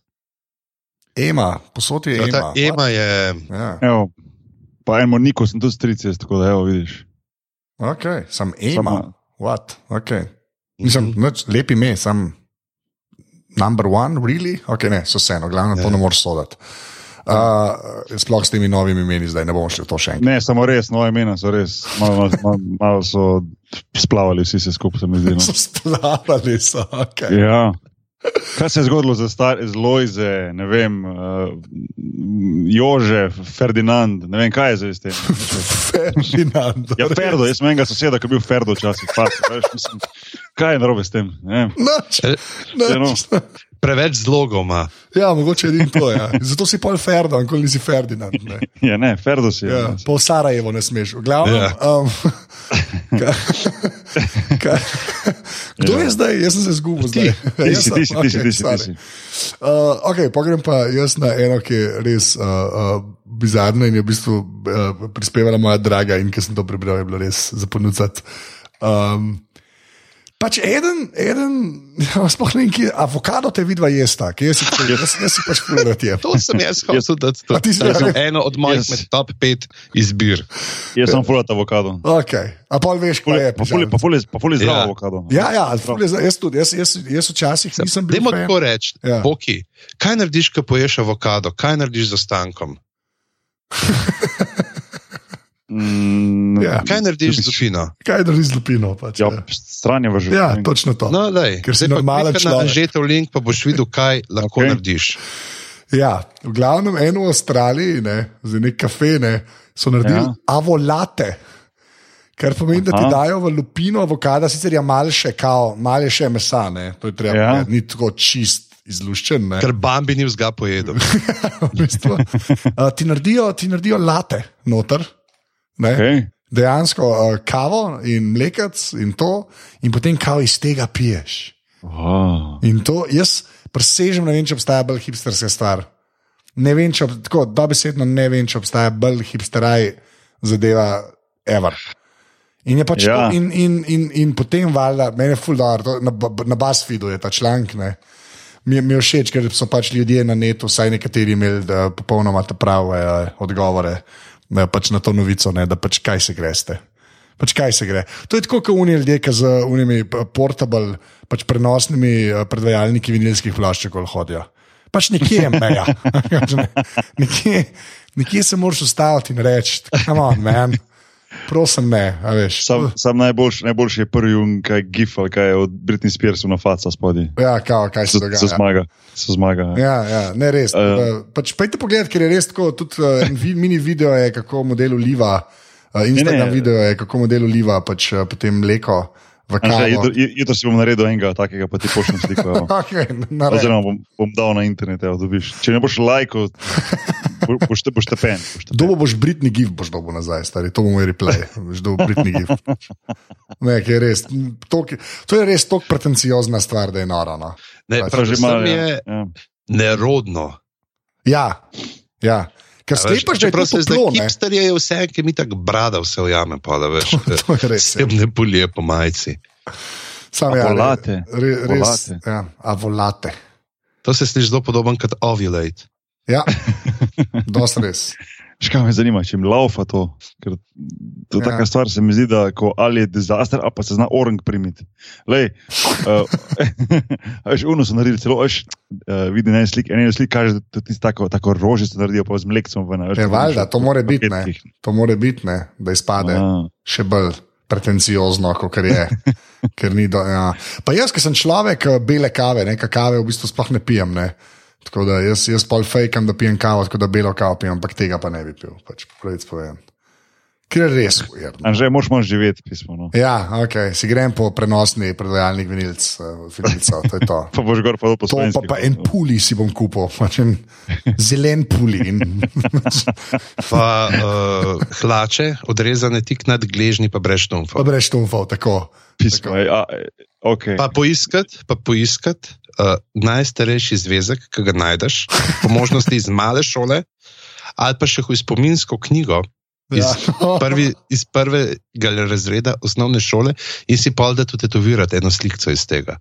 Ema, posod je Ja, Ema. je. Ja, Evo, pa eno Niko sem tudi stric, tako da evo, vidiš. ok, sem Ema. Samo- What? Okay. Nisem, nič, lep ime, sem number one, really? Ok, ne, so vseeno, glavno to Ja. ne moreš soditi. Uh, sploh s temi novimi imeni, zdaj ne bomo šli v to še enkrat. Ne, samo res, nove imena so res, malo, malo, malo so splavali vsi se skupaj, se mi zdi. No. So splavali, so, ok. Ja. Kaj se je zgodilo za stare, z Lojze, ne vem, uh, Jože, Ferdinand, ne vem, kaj je zdaj s tem. Ferdinand. Ja, Ferdo, jaz sem enega soseda, ki je bil Ferdo včasih. veš, mislim, Kaj je narobe s tem? Vem. Nič, Eh, nič. Preveč zlogov ima. Ja, mogoče je to. Ja. Zato si pol Ferdinand, kot nisi Ferdinand. Ne. Ja, ne, Ferdo si. Ja, Ja. po Sarajevo ne smeš. V glavnem, Ja. um, ka, ka, kdo Ja. je zdaj? Jaz sem se zgubil. Ti, zdaj. ti si, ti si, ti si, Okej, ti si, ti si. Uh, okay, pogrem pa jaz na eno, ki je res uh, uh, bizarna in je v bistvu uh, prispevala moja draga in ki sem to prebral, je bilo res za ponuditi. Um, Pač eden, eden, ja, sploh ne vem, kje- avokado te vidva jesta, ki jaz si, jaz, jaz si pač fluorat jem. To sem jaz hotel dati. To A ti si to je rekel? eno od mojih Jaz- med top 5 izbir. Jaz sem fulat avokado. Okay. A pol veš, kaj je. Pa ful je- Pa ful je- pa ful je zdrav Ja. avokado. Ja, ja, ful je za- jaz tudi, jaz, jaz, jaz včasih nisem bil. Dajmo tako reči, Ja. Boki, kaj narediš, ko poješ avokado, kaj narediš z ostankom, Mm, Ja. kaj narediš z lupino. Kaj drži z lupino? Pač, Ja, ja, stran je v življenju. ja, točno to. No, daj, Ker si normalen klikaj na človek. Anžetov link, pa boš videl, kaj lahko okay. narediš. Ja, v glavnem eno v Avstraliji, ne, za nek kafe, ne, so naredili ja. Ja. avolate. Kar pomeni, da ti Aha. dajo v lupino avokada, sicer je malo še, kao, malo še mesa, ne, to je treba, Ja. ja. ni tako čist izluščen. Ne. Ker Bambi ni vzga pojedel. v bistvu, uh, ti, naredijo, ti naredijo late noter. Ne, Okay. Dejansko uh, kavo in mlekec in to, in potem kavo iz tega piješ. Wow. In to jaz presežem, ne vem, če obstaja bolj hipsterska stvar. Ne vem, če tako dobesedno ne vem, če obstaja bolj hipsteraj zadeva ever. In, je pač Ja. to, in, in, in, in potem, valjda, meni je fuldar, na, ba- na BuzzFeedu je ta članek. Ne. Mi, mi je všeč, ker so pač ljudje na netu, vsaj nekateri imeli da, popolnoma te prave eh, odgovore ne, pač na to novico, ne, da pač kaj se greste. Pač kaj se gre. To je tako, kot unije ljudje, ki z unimi p- portable, pač prenosnimi eh, predvajalniki vinilskih ploščkov hodijo. Pač nekje je meja. nekje, nekje se moraš ustaviti in reči, come on, man. Prosim, ne. Sam, sam najboljši, najboljši je prvi un, kaj gif kaj je od Britney Spearsa na faca spodaj. Ja, kao, kaj se dogaja. se zmaga. Se zmaga. Ja. Ja, ja, ne res. Uh, pač Pojdite pogledat, ker je res tako. Tudi uh, mini video je, kako model uliva, uh, Instagram Ne, ne, video je, kako model uliva pač, uh, potem mleko. Jutro, si bom naredil enega takega, pa ti pošljem sliko. Okay. Oziroma bom, bom dal na internet, evo, dobiš. Če ne boš lajkal, bo- boš te boš tepen. boš tepen. Dobo boš Britni gif, boš dobo nazaj, stari, to bo moj replay. Boš dobo Britni gif. Ne, je res, tok, to je res tako pretenciozna stvar, da je noro. No. Ne, Pač Prav že malo. je. Ja. nerodno. Ja, ja. Ker A sklepaš, da je to toplo, ne? hipster je vse, ki mi tako brada vse ujame, pa da veš. To je res. ja. Vsem ne polije po majici. Sam, ja, Avolate. Re, res, Avolate. ja, avolate. To se sliši zelo podoben kot ovulate. Ja, dosti res. Škaj me zanima, če jim laufa to. Ker to je Ja. ja. taka stvar, se mi zdi, da ko ali je dizaster, ali pa se zna orang primiti. Lej, uh, veš, uno so naredili celo, veš, uh, vidi na eni sliki, ena slika kaže, da ti tako, tako rožico naredijo, pa z mlekcem ven. tako valjda, to more biti, ne. To more biti, ne, da izpade Ja. še bolj pretenciozno, kot je. Ker ni do, ja. Pa jaz, ki sem človek eh, bele kave, ne, kave v bistvu sploh ne pijem. Ne. Tako da jaz, jaz pol fejkam, da pijem kavo, tako da belo kavo pijem, ampak tega pa ne bi pil. Pač, pravic povem. Ker je res ujerno. Anže, moš moš živeti, pismo. No. Ja, ok, si grem po prenosni predvajalnik vinilc, uh, vinilcev, to je to. Pa boš gor pa po To pa, pa en puli si bom kupil, pač en zelen puli. In, Pa uh, hlače, odrezane tik nad gležnji, pa brez pa štumfa. brez štumfov, tako. Pismo, ej, a, ej, okay. Pa poiskati, pa poiskati uh, najstarejši zvezek, ki ga najdeš, po možnosti iz male šole, ali pa še iz spominsko knjigo. Iz, Ja. prvi, iz prvega razreda osnovne šole in si pa da tudi tetovirati eno sliko iz tega.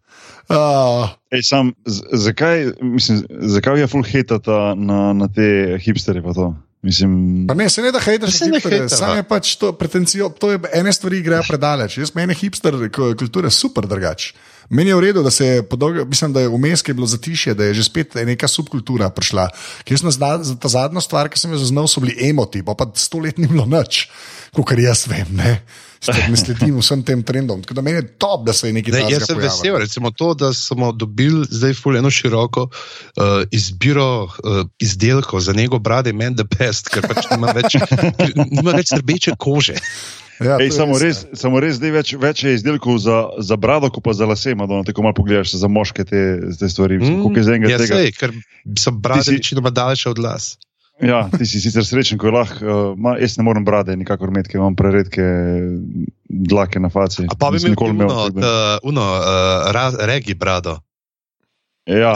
Uh, Ej, sam, zakaj, mislim, zakaj je full hatata na, na te hipsterje? pa to? Mislim, Pa ne, se ne da hejtaš, Se ne hejtava. sam je pač to pretencijo, to je ene stvari grejo predaleč. Jaz meni hipster k- kultura super drugač. Meni je v redu, da se je podolgo, mislim, da je vmes ki je bilo zatišje, da je že spet neka subkultura prišla. Ker na zna- ta zadnjo stvar, ki sem jo zaznal, so bili emoti, pa pa sto let ni bilo nič, kot jaz vem. Ne, ne sledim vsem tem trendom. Tako da meni je top, da se je nekaj Ne, takega jaz sem vesel, recimo to, da smo dobili zdaj ful eno široko uh, izbiro uh, izdelkov za njegov brade, men the best, ker pač nima več, nima več srbeče kože. Ja, Ej, samo, ja. res, samo res zdaj več, več je izdelkov za, za brado, kot pa za lase. Madonna, tako malo pogledaš za moške te, te stvari. Mm, Koliko je zdaj enega ja, tega? sej, ker so brade si- večinoma daljše od las. Ja, ti si sicer srečen, ko je lahko. Uh, ma, jaz ne morem brade, nikakor imeti, ker imam preredke dlake na faci. A pa bi imel nikoli uno, tako da- uh, uno uh, ra, regi brado. Ja,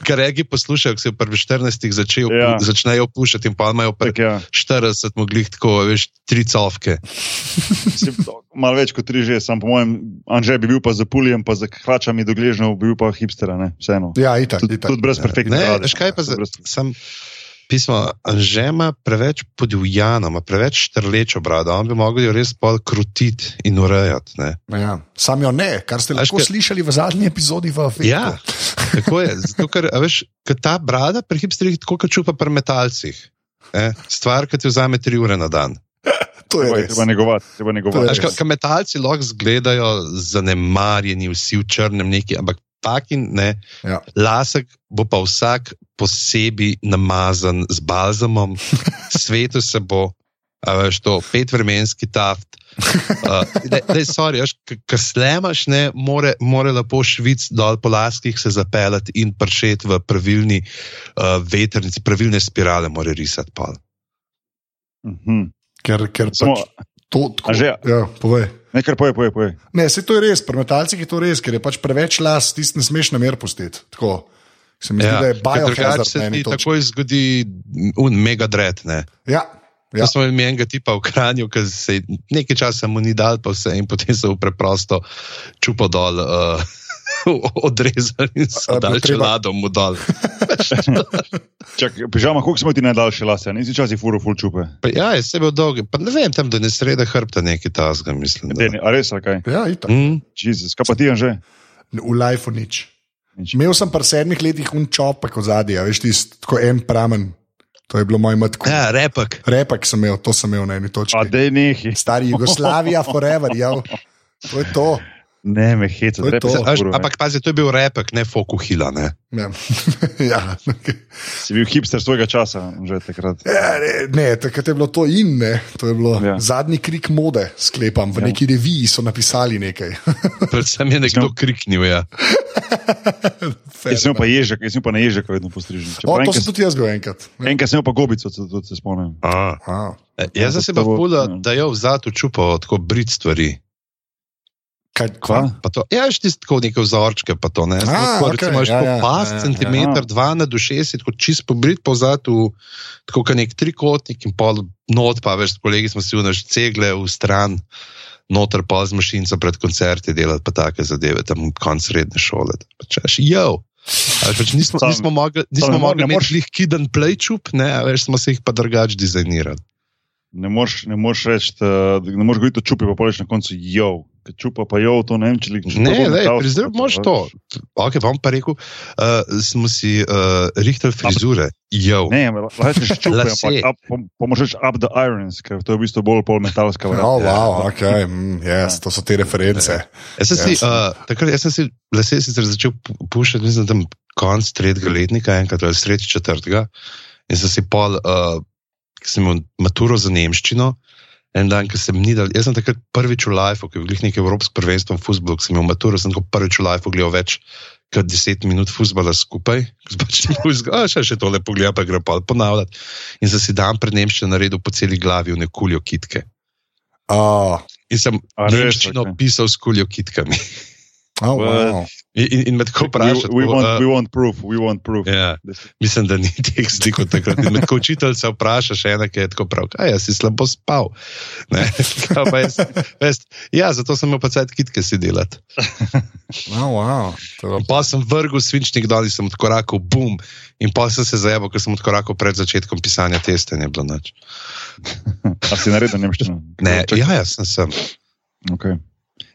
kar regi poslušajo, ko se je prvi 14 začel, Ja. ja. začnejo pušati in pa imajo pri ja. 40 moglih tako, veš, tri covke. Malo več kot tri že, sam po mojem, Anže bi bil pa za puljem, pa za hlačami do gležnjev, bi bil pa hipstera, ne, vseeno. Ja, itak, Tudi, itak. tudi brez perfektne Ne, brade. veš kaj pa za, Brez- sem pismo, Anžema preveč podivjana, ima preveč štrlečo brado, on bi mogel jo res pol krutiti in urejati. Ne? Ja. Sam jo ne, kar ste lahko kaj- slišali v zadnji epizodi v Afeku. Ja, tako je. Zato, ker, a veš, ker ta brada pri hipsterjih tako kot čupa pri metalcih. Ne? Stvar, ki ti vzame tri ure na dan. to je Treba, je treba negovati, treba To negovati. Veš, ka, ka metalci lahko izgledajo zanemarjeni, vsi v črnem neki, ampak taki ne. Ja. Lasek bo pa vsak posebej namazan z balzamom, svetu se bo, a veš, to petvremenski taft. Uh, Dej, sorry, Ker slemaš, ne, more, more lepo švic dol po laskih se zapeljati in pršeti v pravilni uh, veternici, pravilne spirale, more risati pol. Mhm. Ker, ker Samo, pač to tako. Anže, Ja, povej. Ne, kar poje, poje, poje. Ne, se to je res, pri metalcih je to res, ker je pač preveč las, tisti ne smeš na mer pustiti. Tako. Se mi zdi, ja, da je drugače biohazard se ti točki. takoj zgodi un mega dred. Ne. Ja, Ja. Ja. To smo imeli enega tipa v Kranju, ki se je nekaj časa mu ni dal, pa vse in potem so preprosto čupo dol. Uh, Odrezali in so dali treba- čelado mu dol. Pižama, koliko smo ti najdaljše lase, nisi včasih furo full čupe. Pa ja, je sebe dolg, pa ne vem, tam da ne sreda hrbta neki tasga, mislim. Da. Deni, a res, kaj? ja itak. Mm, Jezus, kaj pa ti, Anže? V lifeu nič. Nič. Imel sem pri sedmih letih un čopek od zadnja, veš, tisti, tako en pramen. To je bilo moj matko. ja, repek. Repek sem imel, to sem imel na eni točki. A dej nehi. Stari Jugoslavija, forever, ja. To je to. Ne, me heca, ampak pazi, to je bil repek, ne fokuhila. Ne? Ja. ja. Si bil hipster svojega časa, že takrat. Ja, ne, ne, takrat je bilo to in ne. To je bilo Ja. ja. zadnji krik mode, sklepam. V Ja. ja. neki reviji so napisali nekaj. Predvsem je nekdo kriknil. Ja. Jaz sem pa ježek, jaz sem pa na ježek vedno postrižen. O, to sem tudi jaz bil enkrat. Ja. enkrat sem pa gobico, se tudi se spomnim. A. A, E, Jaz sem se pa ja. da je vzad v čupo tako brit stvari. Kaj, Kva? Pa to, ja, veš, tisti tako neke vzorčke, pa to ne. A, Tako, okej, recimo, imaš ja, ja, pas, ja, ja. centimeter, dva na dušesi, tako čist pobrit povzad v tako nek trikotnik in pol not, pa veš, kolegi smo si vnaš cegle v stran, noter pa z mašinco pred koncerti delati, pa take zadeve, tam konc srednje šole. Pa češ, jo. Ali Pač nismo, Sam- nismo mogli, nismo mogli ne moreš- imeti jih kiden plejčup, ne, a veš, smo se jih pa drugače dizajnirali. Ne moreš reči, da ne moreš govoriti o čupi, pa poleš na koncu jo. Čupa pa jo, to ne vem, če li če to Ne, ne, pa moš to. Ok, bom pa rekel, uh, smo si uh, rihtali frizure, jo. Ne, lahko rečeš čupe, Lase. ampak up, pom- pomožeš up the irons, ker to je v bistvu bolj pol metalska Oh, wow, okay. mm, yes, to so te reference. Jaz sem si, uh, takrat, jaz sem si lase sicer začel pu- puščati, mislim, tam konc tretjega letnika, enkrat ali sredi četrtega. In sem si pol, uh, sem imel maturo za nemščino, en dan, ki sem ni dal, jaz sem takrat prvič v lifeu, ki je bil glih neki evropski prvenstvo v futbolu, sem imel maturo, sem tako prvič v lifeu gledal več kot 10 minut futbola skupaj, pač a, še, še tole pogleda, pa gre pa ponavljati. In sem si dan pred nemščino naredil po celi glavi v nekuljo kitke. Oh, In sem A res, nemščino okej. pisal s kuljo kitkami. oh, wow. In, in, in me tako vprašati, We, we, want, uh, we want proof, we want proof. ja, mislim, da ni teh slikov takrat. In me tako učitelj se vpraša, še ena, ki je tako prav, kaj jaz si slabo spal. Jaz, veš, ja, zato sem imel pa cajt kitke si delati. Oh, wow. To, Pa sem vrgel svinčnik dol in sem odkorakal, bum. In pa sem se zajeval, ker sem odkorakal pred začetkom pisanja testa, ne bilo nič. A si naredil nemščino? Ne, ja, jaz sem sem. Okay.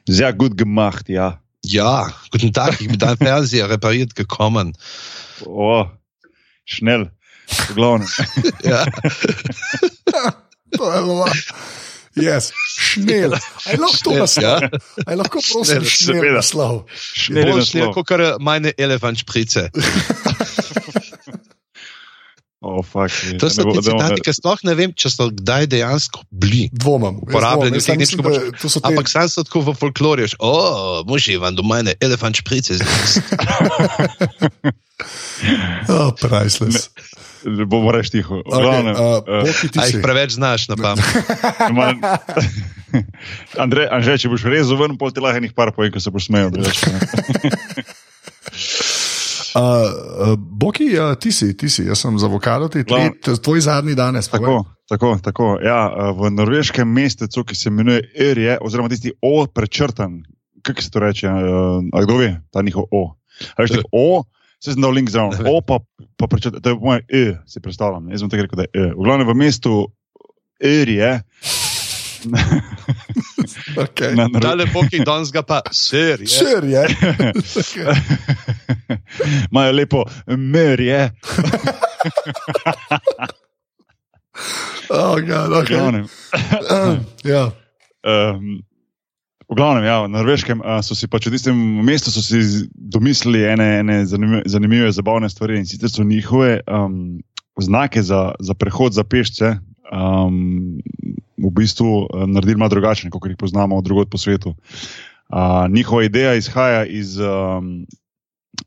Sehr gut gemacht, ja. Ja, guten Tag, ich bin dein Fernseher repariert gekommen. O, šnel, v glavnem. Ja. to je bilo. Yes, šnel. Aj lahko to Šnel, naslov. Aj lahko prosim, Šnel, šnel seveda. naslov. Šnel je Bolj schnell, naslov. kot kar meine Elefantšprice. O, fuck. To so ti citati, ki sploh ne vem, če so kdaj dejansko bili. Dvomam. Jaz Uporabljeni tehničnem mislim, da To so te, Ampak sam so tako v folklorju, že, o, muži, vam do mene Elefantšprice. oh, priceless. Bomo reči tiho. Okay, uh, si. jih preveč znaš na pamet. Andrej, Anže, če boš rezal ven, pol ti lahko enih par povej, ko se boš Uh, uh, Boki, uh, ti si, ti si, jaz sem za avokado, ti no. tvoj zadnji danes. Tako, tako, tako. Ja, v norveškem mestecu, ki se imenuje Erje, oziroma tisti O prečrtan, kako se to reče, uh, a kdo ve, ta njihov O. A Veš, o, se sem dal link zraven, Ne vem. O pa, pa prečrtan, to je po mojem E, si predstavljam, jaz sem tako rekel, da je E. V glavnem v mestu Erje, Okay. na, na, Ta lepo, ki danes ga pa ser. je. Sure, je. Imajo lepo merje. Oh, God, V okay. glavnem, ja. Um, v glavnem, ja, na Norveškem uh, so si pač v tistem mestu so si z- domislili ene, ene zanimive, zanimive, zabavne stvari in sicer so njihove um, znake za, za prehod za pešce um, v bistvu uh, naredili malo drugačne, kot jih poznamo drugod po svetu. Uh, njihova ideja izhaja iz. Um,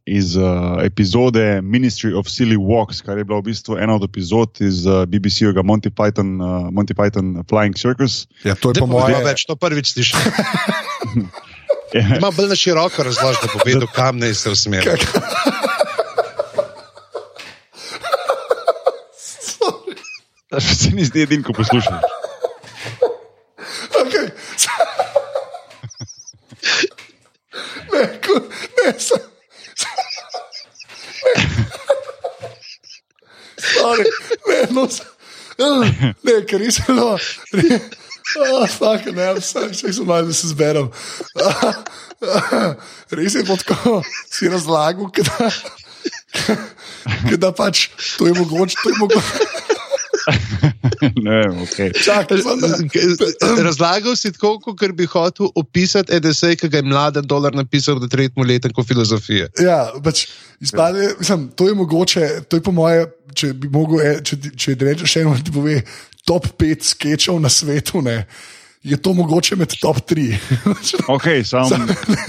Iz uh, epizode Ministry of Silly Walks, kar je bila v bistvu ena od epizod iz uh, BBC-ovega Monty, Python, uh, Monty Python Flying Circus. ja, to je po mojem. več, to prvič slišim. Ja, Ima bolj na široko razložbo, da povedo, kam naj se usmeri. Se mi zdi edin, ko poslušam. Okay. Ne, ko, ne, sem. Sorry, ne, no, ne, ker nisem no. Oh, fuck, ne, vse, sem malo, da se zberem. Res je tako, si razlagal, da, da pač to je mogoče, to je mogoče. ne okay. Da- Razlagal si tako, kot bi hotel opisati EDC, ki ga je mladen dolar napisal v tretjem letniku filozofije. Ja, pač izpade, mislim, to je mogoče, to je po moje, če bi mogel, e, če, ti- če rečeš eno, ti pove top 5 sketchov na svetu, ne, je to mogoče med top 3. Okay, sam,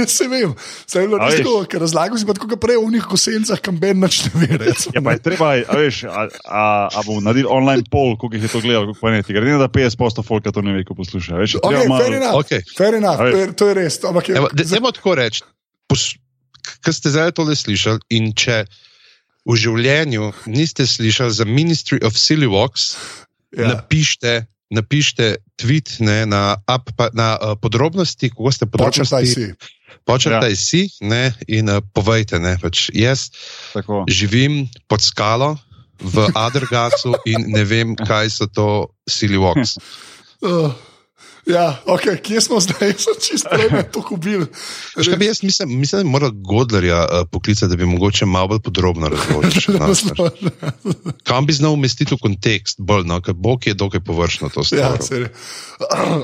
Se vem, se je bilo tako, ker razlagal si pa tako kot prej v njih kosencah, kam ben nič ne ve. recimo, ja, pa je treba, a, veš, a, a, a bomo naredili online poll, koliko jih je to gledalo, pa ne. Ti gre ne, da 50% folka to ne ve, ko posluša. Veš, Ok, treba malo- fair enough, Okej. fair enough, to je, to je res. Ampak je, Evo, da- Dajmo tako reči. Ker ste zdaj tole slišali, in če v življenju niste slišali za Ministry of Silly Walks, Ja. napišite, napišite tweet ne, na, up, pa, na uh, podrobnosti, kako ste podrobnosti. si. Počrtaj Ja. ja. si ne, in uh, povejte, ne, pač jaz Tako. živim pod skalo v Adrgasu in ne vem, kaj so to Silly Walks. Uh, ja, ok, kje smo zdaj, so čisto prej to kubil. Veš, kaj bi Jaz mislim, mislim, da bi moral Godlerja uh, poklicati, da bi mogoče malo bolj podrobno razložil. še nas, pač. Kam bi znal umestiti v kontekst, bolj, no, ker Bog je dokaj površno to Ja, stvar. seri.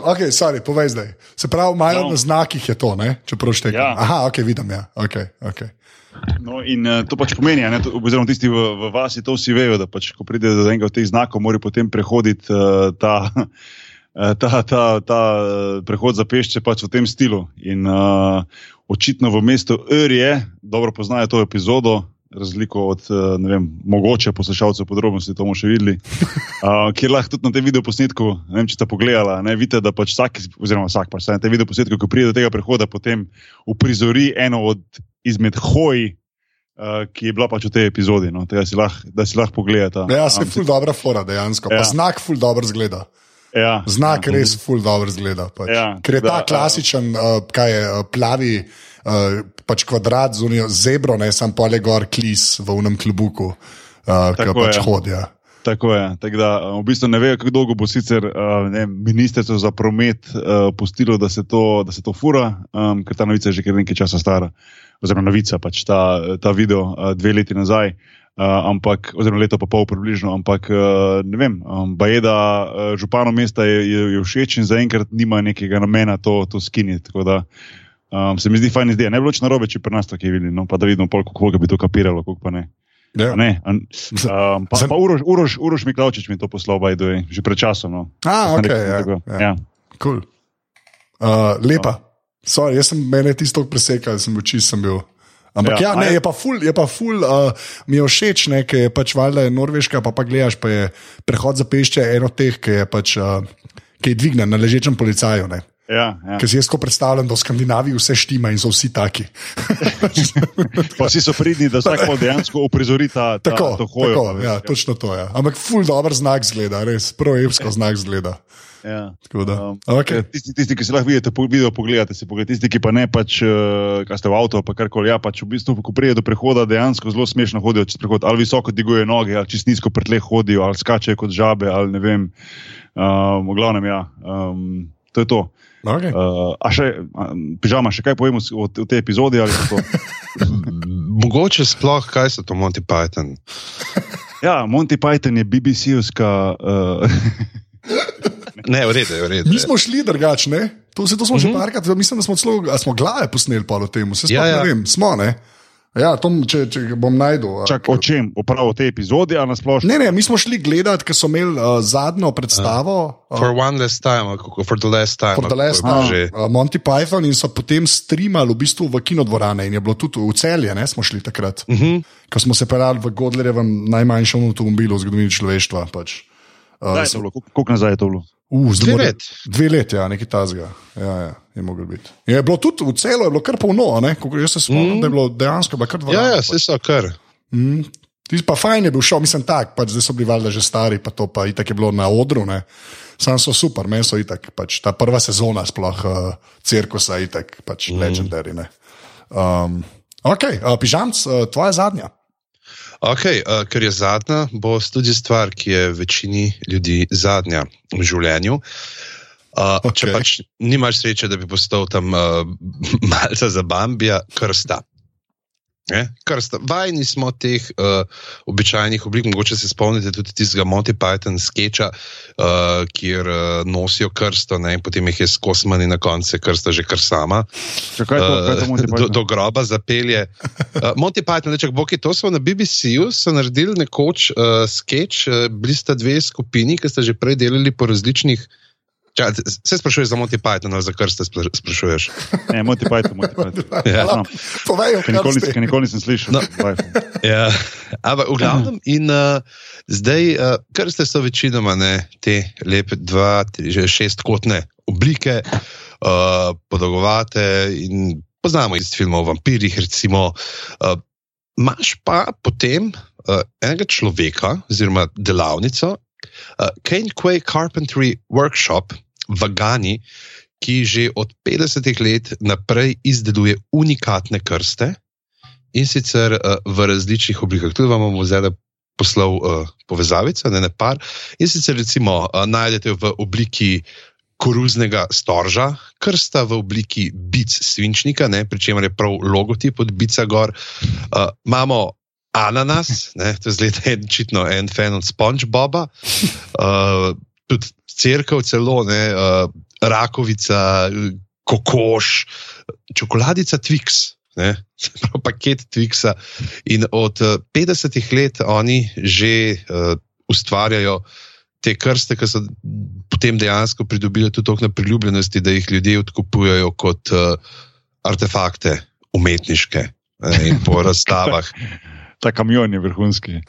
ok, sorry, povej zdaj. Se pravi, imajo No. na znakih je to, ne? če prav štekam. Ja. Aha, ok, vidim, ja. Okay, okay. No, in uh, to pač pomeni, a ne, to, oziroma tisti v, v vasi to vsi vejo, da pač, ko pride do enega od teh znakov, mora potem prehoditi uh, ta, ta, ta, ta eh, prehod za pešce pač v tem stilu. In uh, očitno v mestu Örje dobro poznajo to epizodo. Razliko od, eh, ne vem, mogoče poslušalcev podrobnosti, to bomo še videli. Uh, kjer lahko tudi na tem videoposnetku, ne vem, če ste pogledali, ne vidite, da pač vsak, oziroma vsak, pač na tem videoposnetku, ko pride do tega prehoda, potem uprizori eno od izmed hoj, uh, ki je bila pač v tej epizodi. No, tega si lahko, da si lahko pogledate. Ja, se ful dobra fora dejansko. Pa Ja. znak ful dobro zgleda. Ja, Znak res ful dobro zgleda. Pač. Ja, Ker je ta da, klasičen, uh, kaj je plavi. Uh, pač kvadrat z unijo zebro, ne samo pole gor klis v unem klubuku, uh, ki pač hodijo. Tako je. Tako da, v bistvu ne vejo, kako dolgo bo sicer ne ministrstvo za promet uh, pustilo, da se to, da se to fura, um, ker ta novica je že kar nekaj časa stara. Oziroma, novica, pač ta, ta video uh, dve leti nazaj. Uh, ampak, oziroma, leto pa pol približno, ampak uh, ne vem, um, Bajeda, uh, županom mesta je, je, je všeč in zaenkrat nima nekega namena to, to skiniti. Tako da um, se mi zdi fajn ideja. Ne bi bilo če narobe, če pri nas to kaj videli, no, pa da vidimo, koliko koga bi to kapiralo, koliko pa ne. Ja. A Ne, an, um, pa, pa Uroš, Uroš, Uroš Miklaučič mi je to poslal, bajdo, že pred časom. No. A, Sem ok, rekel, ja, tako, ja. ja. Cool. Uh, lepa. Sorry, jaz sem mene tisto presekal, sem čist, sem bil. Ampak ja, Ja, ja ne, je- pa ful, je pa ful uh, mi je všeč, ne, ker je pač valjda je Norveška, pa pa gledaš, pa je prehod za pešče eno od teh, ki je pač, uh, ki je dvignen na ležečem policaju. Ne. Ja, ja. Ker si jaz tako predstavljam, da v Skandinaviji vse štima in so vsi taki. Pa vsi so pridni, da vsak dejansko uprizori ta, ta Tako, to hojo. tako a veš, ja, točno to je. Ampak ful dober znak zgleda, res, proevsko znak zgleda. Ja. Tako da, Um, okej. tisti, tisti, ki si lahko vidite, po, video pogledate si, pogled, tisti, ki pa ne, pač, uh, kaj ste v avtu, pa karkoli, ja, pač v bistvu, ko pride do prehoda, dejansko zelo smešno hodijo čez prehod, ali visoko dvigujejo noge, ali čist nizko pri tleh hodijo, ali skačejo kot žabe, ali ne vem. Um, v glavnem, ja, um, to je to. Okay. Uh, a še, a, pižama, še kaj povemo o, o tej epizodi? Mogoče sploh, kaj so to Monty Python? Ja, Monty Python je BBC-ovska. Uh, Ne, v redu, v redu. Mi smo šli drugače, to, se- to smo mm -hmm. že parkrat, mislim, da smo, celo, smo glave posneli pa o tem, se sploh Ja, ja, ja. ja. ne vem, smo ne. Ja, to, če, če bom najdel. čak, o čem? O prav o tej epizodi, ali na splošno? Ne, ne, mi smo šli gledati, ker so imeli uh, zadnjo predstavo. Uh, For one last time, kako, for the last time. For the last kako time, že. uh, Monty Python in so potem streamali v bistvu v kinodvorane in je bilo tudi v celje, ne smo šli takrat, uh Mhm. -huh. ko smo se pelali v Godlerjevem najmanjšem avtomobilu v zgodovini človeštva. Pač. Uh, Kdaj je to bilo? Koliko nazaj je to bilo? Uh, Dve mora- let. Dve leti, ja, nekaj tazga. Ja, ja, je mogel biti. Je bilo tudi v celo, je bilo kar polno, jaz se spomnim, mm. da je bilo dejansko bila kar Ja, dvorana. ja, vse so kar. Mm. Tisti pa fajn je bil šel, mislim tak, pač zdaj so bili valjda že stari, pa to pa itak je bilo na odru, ne. Sam so super, meni so itak, pač ta prva sezona sploh uh, cirkusa itak, pač mm. legendary, ne. Um, ok, uh, pižamc, uh, tvoja zadnja. Okay, uh, ker je zadnja, bo tudi stvar, ki je večini ljudi zadnja v življenju. Uh, okay. Če pač nimaš sreče, da bi postal tam uh, malce za Bambija, krsta. Ne? Krsta. Vajni smo teh uh, običajnih oblik, mogoče se spomnite tudi tistega Monty Python sketcha, uh, kjer uh, nosijo krsto ne? in potem jih je skosmani na koncu, krsta že kar sama. Če kaj je to, je to Monty do, Python? do groba zapelje. Uh, Monty Python, reček, Boki, to so na BBC-ju naredili nekoč uh, sketch, uh, bili sta dve skupini, ki sta že prej delali po različnih. Ča, se sprašuješ za Monty Python, ali za kar spra- sprašuješ? Ne, Monty Python, Monty Python. Ja. Znam. Povej, Ker nikoli, ker nikoli nisem slišal. No. Ja, ampak v glavnem, in uh, zdaj, uh, kar ste so večinoma ne, te lepe, dva, tri, že šestkotne oblike, uh, podolgovate in poznamo iz filmov o vampirjih, recimo. Uh, Máš pa potem uh, enega človeka, oziroma delavnico, uh, Kane Quay Carpentry Workshop v Gani, ki že od 50 let naprej izdeluje unikatne krste in sicer uh, v različnih oblikah. Tudi vam bomo zdaj poslal uh, povezavico, ne, ne par. In sicer recimo uh, najdete v obliki koruznega storža, krsta v obliki bic svinčnika, pri čemer je prav logotip od bica gor. Uh, imamo ananas, ne, to je zgleda očitno en fan od SpongeBoba, uh, tudi crkva, celo ne, uh, rakovica, kokoš, čokoladica Twix. Ne, paket Twixa. In od eh, 50 let oni že uh, ustvarjajo te krste, ki so potem dejansko pridobili tudi toliko priljubljenosti, da jih ljudje odkupujejo kot uh, artefakte umetniške ne, in po razstavah. Ta kamion je vrhunski.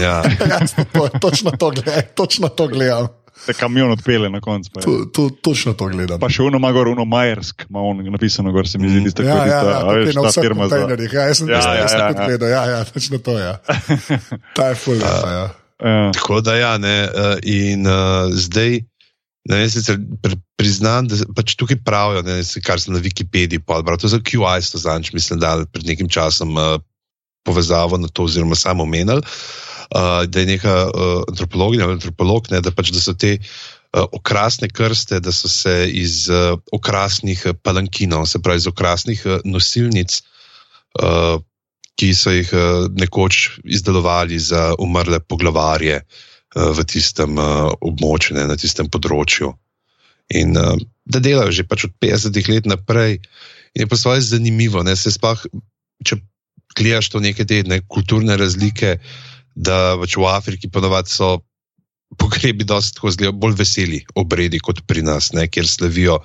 Ja. Jasno, to, točno to gledam, točno to gledam. Ta kamion odpele na koncu. To, to, točno to gledam. Pa še uno ima gor, uno Majersk, ima on napisano gor, se mi zdi, tista, Ja, ja, tista, ja, a tukaj veš, ta firma za. Ja, jaz sem Ja, ja, ja, ja. gledal. Ja, ja, točno to je. Ja. Ta je full. Ja. Ja. Tako da ja, ne, eh, in uh, zdaj. Ne, jaz sicer pri, priznam, da pač tukaj pravijo, ne, se- kar sem na Wikipediji podbral, to je za QI, to zanč, mislim, da pred nekim časom uh, povezavo na to, oziroma samo omenil, uh, da je neka uh, antropologinja ali antropolog, ne, da pač da so te uh, okrasne krste, da so se iz uh, okrasnih uh, palankinov, se pravi iz okrasnih uh, nosilnic, uh, ki so jih uh, nekoč izdelovali za umrle poglavarje uh, v tistem uh, območju, ne, na tistem področju. In uh, da delajo že pač od 50 let naprej, in je pa svoje zanimivo, ne, se sploh, če gledaš to neke te ne, kulturne razlike, da pač v Afriki ponovadi so pogrebi dosti bolj veseli obredi kot pri nas, ne, kjer slavijo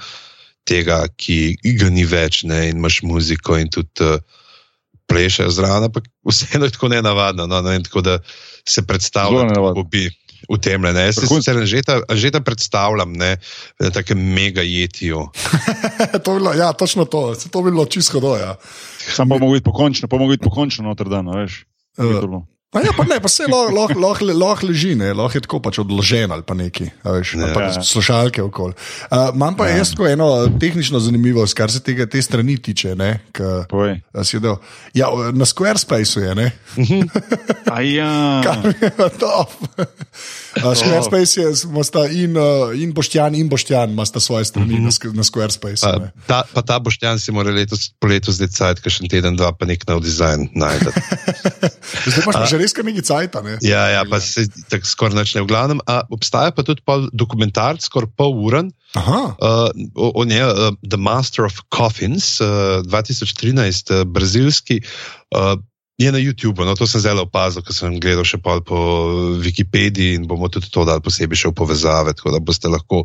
tega, ki ga ni več, ne, in imaš muziko in tudi uh, plešajo zraven, ampak vseeno je tako nenavadno. No, ne, tako da se Zelo predstavlja, nenavadno. kako bi v tem. ne. Jaz Vrhunsko. sicer Anžeta- Anžeta predstavljam, ne, na takem mega jetijo. to je bilo, ja, točno to, se to bi bilo čisto do. Sam pa mogo biti pokončno, pa mogo biti pokončno noter dan, veš. Bilo. Pa ja, pa ne, pa se lahko lah, lah, lah leži, ne, lahko je tako pač odložen ali pa neki, veš, ali pa Ja. slušalke okoli. Uh, imam pa ja. jaz tako eno tehnično zanimivost, kar se tega, te strani tiče. Ne, k, ja, na Squarespaceu je, ne? A ja. kar je top. Uh, Squarespace je, sta in, uh, in Boštjan, in Boštjan, ima sta svoje strani na, sk- na Squarespaceu. Pa ne. ta, pa ta Boštjan si mora letos, po letu zdaj cajt, še teden, dva, pa nek nov dizajn najti. Zdaj pa že res kar nekaj cajta. Ne? Ja, ja, pa se tako skoraj načne. V glavnem, a, obstaja pa tudi pol dokumentarc, skoraj pol uren, Aha, uh, o, o njej, uh, The Master of Coffins, uh, 2013, uh, brazilski. Uh, Je na YouTubu, no to sem zelo opazil, ker sem gledal še pol po Wikipediji in bomo tudi to dali posebej še v povezave, tako da boste lahko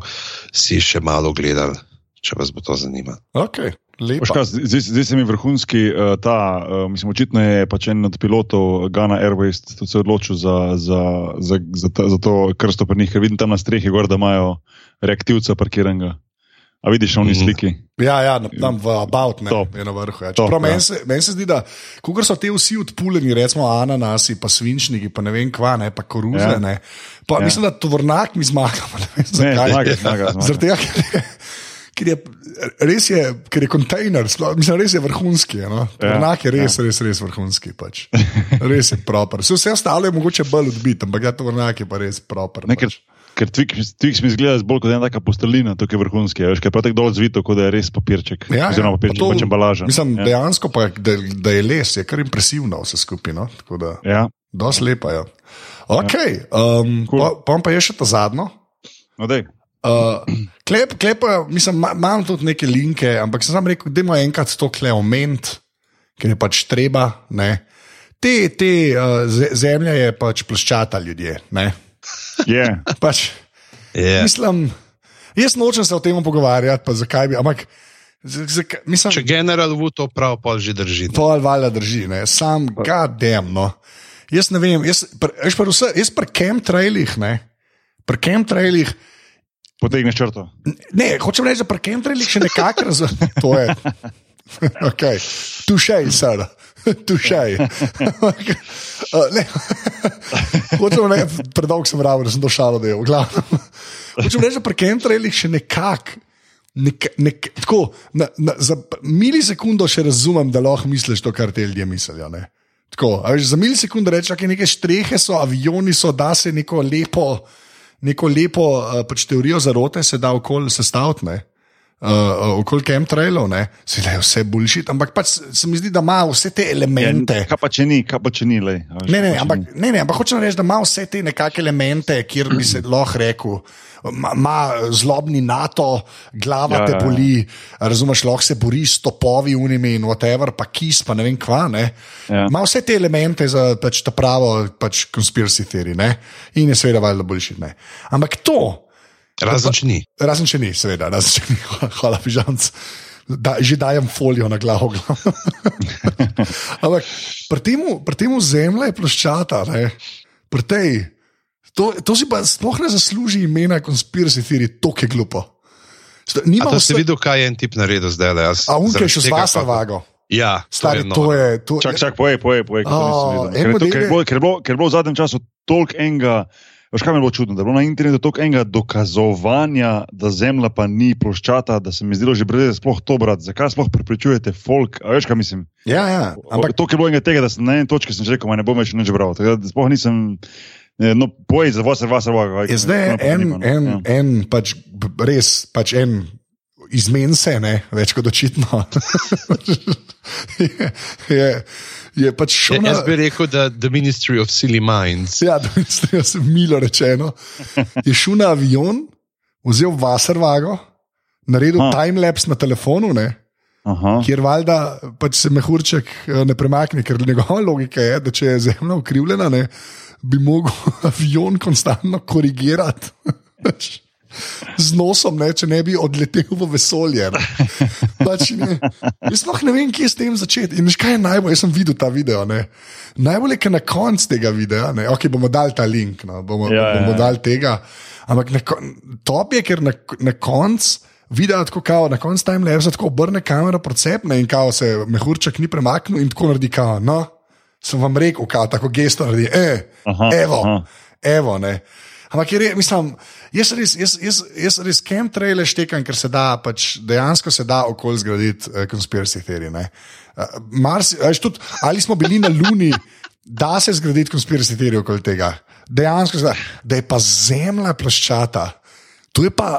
si še malo gledali, če vas bo to zanimalo. ok, Kaj, Zdaj, zdaj se mi vrhunski, uh, ta, uh, mislim, očitno je pač en od pilotov Ghana Airways tudi se odločil za, za, za, za, ta, za to krsto pri njih, ker vidim tam na strehi, gor, da imajo reaktivca parkiranega. A vidiš, oni Mhm. sliki. Ja, ja, na- tam v About ne, Top. je na vrhu. Ja. Čeprav ja. meni se, men se zdi, da ko so te vsi odpuljeni, recimo ananasi, pa svinčniki, pa ne vem kva, ne, pa koruze. Ja. Ja. Pa, Ja. ja. Mislim, da tovornak mi zmaga. Ne vem, Ne, zmaga, zmaga, zmaga. Zaradi tega, ker je, ker je, res je, ker je kontejner, mislim, res je vrhunski. No? Tovornak je res, ja. res, res vrhunski. Pač. Res je proper. Vse, vse ostalo je mogoče bolj odbit, ampak ja, tovornak je pa res proper. Ne, ker, pač. ker Twix, Twix mi zgleda bolj kot ena taka postelina, tukaj je vrhunski, veš, ker je pa tako dol zvito, kot da je res papirček. Ja, oziroma ja, papirček, pa to- pač embalaža. Mislim, ja. dejansko pa, da, da je les, je kar impresivno vse skupaj. No? Tako da, ja. dosti lepa je. Okay, um, Cool. pa, pa, pa je še ta zadnjo. No, dej. Uh, klep, klepa, mislim, ma- imam tudi neke linke, ampak sem sam rekel, da ima enkrat to kle oment, ker je pač treba. Ne. Te, te uh, ze- zemlja je pač ploščata ljudje. Ne. Je. Pač, Yeah. mislim, jaz nočem se o tem pogovarjati, pa zakaj bi. Ampak, z- zakaj, mislim, Če general Wu to prav, pol že drži. To ali valjda drži, ne? sam gadem. No. Jaz ne vem, jaz, pr, jaz, pri vse, jaz pri ne, pri chemtrailih, Potegneš črto. ne, hočem reči, da pri chemtrailih še nekako razumem. To je. Okay. Tušej, sar. Tušej. Uh, ne. Hočem reči, predolgo sem rabo, da sem došel do tega. v glavnem. Hočem reči, da pri chemtrailih še nekako. Nek, nek, tako, na, na, za milisekundo še razumem, da lahko misliš to, kar te ljudje mislijo. ne. Tako, veš, za milisekundo rečeš, da neke strehe so, avioni so, da se neko lepo, neko lepo uh, pač teorijo zarote se da okoli sestaviti. ne. Uh, okoli chemtrailov, ne, se da je vse bullshit, ampak pač se mi zdi, da ima vse te elemente. Ja, kaj pa če ni, kaj pa če ni, lej. veš, Ne, ne, ampak, ni. ne, ne, ampak hočem reči, da ima vse te nekakšne elemente, kjer bi se lahko rekel. ma- zlobni NATO, glava Ja, ja, te ja, ja. boli, razumeš, lahko se bori s topovi unimi in whatever, pa kis, pa ne vem kva. Ne. Ja. Ima vse te elemente za pač, ta pravo pač, conspiracy theory ne. in je seveda valjda boljši. Ampak to, Razen če ni. razen če ni, seveda, razen če ni, hvala, pižamc. Da, že dajem folijo na glavo. Ampak pri temu, pri temu zemlja je ploščata, ne? pri tej. To, to si pa sploh ne zasluži imena conspiracy theory, to je glupo. Nima to si vse, videl, kaj je en tip naredil zdaj? le? Jaz a unke zaradi še z tega vasa pa- vago. Ja, Stari, to to je. je. To, Čak, čak, ker to nisem Oh, Ker je to- Ker je je- bilo- ker je bilo- ker je bilo v zadnjem času toliko enega. Veš, kaj mi je bilo čudno? Da je bilo na internetu toliko enega dokazovanja, da Zemlja pa ni ploščata, da se mi zdelo že brez sploh to brati. Zakaj sploh prepričujete folk? A veš, kaj mislim? Ja, ja, Ampak to je bilo enega tega, da sem na eni točki sem rekel, ne bom več nič bral. Tako da sploh nisem. No, povej za vas, vas, vas. je zdaj en, en, en pač res, pač en izmen se, ne, več kot očitno. je, je, je pač šel na. Jaz bi rekel, da The Ministry of Silly Minds. Ja, da da sem milo rečeno. Je šel na avion, vzel vaservago, naredil Ha. timelapse na telefonu, ne, Aha. kjer valjda pač se mehurček eh, ne premakne, ker njegova logika je, da če je zemlja ukrivljena, ne, bi mogel avion konstantno korigirati. z nosom, ne, če ne bi odletel v vesolje. Pač, ne, jaz sploh ne vem, kje s tem začeti. In veš, kaj je najbolj, jaz sem videl ta video. Ne. Najbolj je, ker na koncu tega videa, ne, ok, bomo dali ta link, no, bomo, Ja, ja, bomo ja. dali tega. Ampak top je, ker na, na koncu. Videla tako, kao, na koncu time lapse tako obrne kamero procepne in kao se mehurček ni premaknil in tako naredi kao. No, sem vam rekel, kao, tako gesto naredi. E, Aha, evo, aha. evo, ne. Ampak je, mislim, jaz res, jaz, jaz, jaz res chemtraile štekam, ker se da, pač dejansko se da okolj zgraditi uh, conspiracy theory. ne. Uh, Mars, a veš, tudi, ali smo bili na Luni, da se zgraditi conspiracy theory okoli tega. Dejansko se da, da je pa zemlja ploščata. To je pa.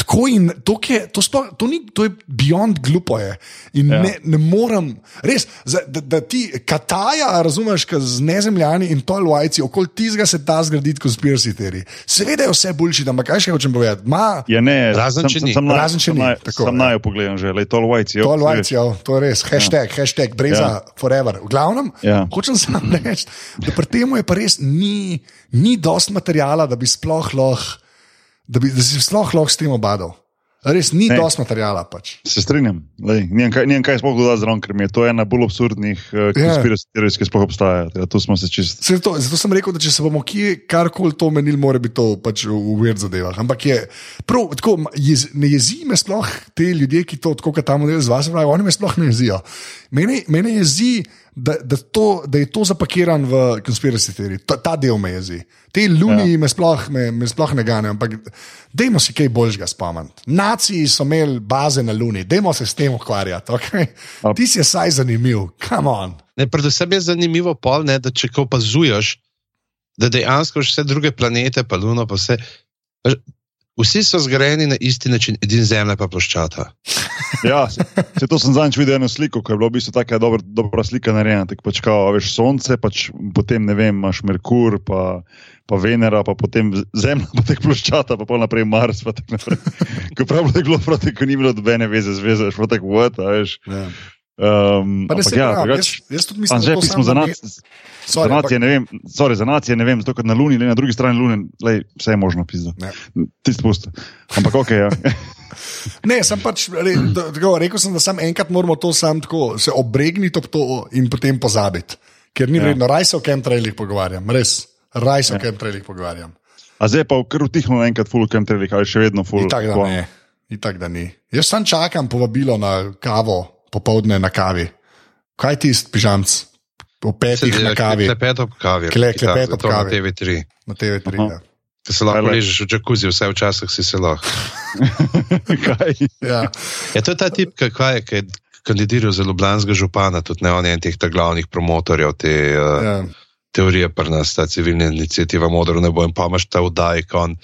Tako in to, je, to, sploh, to, ni, to je beyond glupo. Je. In Ja. ja. ne, ne morem, res, da, da ti kataja, razumeš, ka z nezemljani in tolvajci, okoli tizga se da zgraditi conspiracy theory. Seveda je vse boljši, ampak kaj še hočem povedati? Ma, Ja, ne, Razen, če ni. naj- Razen, če sam ni, naj- tako, Sam ja. naj pogledam že, le to lvajci. Tolvajci, ja, to je res, hashtag, hashtag, breza Ja. ja. forever. V glavnem, Ja. hočem samo reči, da pri tem je pa res ni, ni dost materijala, da bi sploh lahko, da, bi, da si sploh lahko s tem obadal. Res ni Ne. dost materijala pač. Se strinjam, nimam kaj, nimam kaj sploh dodati zraven, ker mi je to ena bolj absurdnih uh, Ja. konspiracy teorij, ki sploh obstajajo. Tega, Tu smo se čist. Zato, zato sem rekel, da če se bomo kje karkoli to menili, mora biti to pač v uvir zadevah. Ampak je prav, tako, jez, ne jezi me sploh te ljudje, ki to tako kot ta model z vas pravijo, oni me sploh ne jezijo. Mene, mene jezi, da, da, to, da je to zapakiran v conspiracy theory, ta, ta del me jezi. Te luni ja. me, sploh, me, me sploh ne gane, ampak dajmo si kaj boljšega spomniti. Naciji so imeli baze na luni, dajmo se s tem ukvarjati. Okay? Ti si saj zanimiv, come on. Ne, predvsem je zanimivo, pol, ne, da če ko opazuješ, da dejansko vse druge planete, pa Luno, pa vse. Vsi so zgrajeni na isti način, edini Zemlja pa ploščata. Ja, se, se to sem zadnjič videl eno sliko, ki je bila v bistvu tako dobra, dobra slika narejena. Tako pač kao, a veš, sonce, pač potem ne vem, imaš Merkur, pa, pa Venera, pa potem Zemlja, pa tek ploščata, pa pol naprej Mars. Pa tako naprej. Ko pravi, da je bilo proti, ko ni bilo dobene veze, zveze, šlo tako a veš. Ja. Um, ampak ja, drugač, jaz, jaz tudi mislim, Anže, pismo samo za na nas. me- Za Sorry, nacije ne vem, sorry, za nacije ne vem, zato ker na Luni, ali na drugi strani Lune, lej, vse je možno pisati. Ne. Tisti pust. Ampak ok, ja. Ne, sem pač re, da- tako, rekel, sem, da sam enkrat moramo to sam tako se obregniti ob to in potem pozabiti. Ker ni Ja. vredno, raj se o chemtrailih pogovarjam, res, raj se o chemtrailih pogovarjam. A zdaj pa kar utihnilo enkrat full chemtrailih, ali še vedno full. Itak da ne, itak da ni. Jaz sam čakam povabilo na kavo, popovdne na kavi. Kaj ti tisti pižamc? O petih na kavi, Klepet ob kavi. Kle- klepet ob to na kavi. TV3. na TV3. Aha. Ja. Ki se lahko Kaj le- ležeš v džakuzi, vse včasih si se lahko. Kaj? Ja. Ja, to je ta tip, ki kaj je, ki je kandidiral za Ljubljanskega župana, tudi ne on je en teh glavnih promotorjev te uh, Ja. Teorije pri nas, ta civilna inicijativa Modro nebo in pa imaš ta vdaj, ko on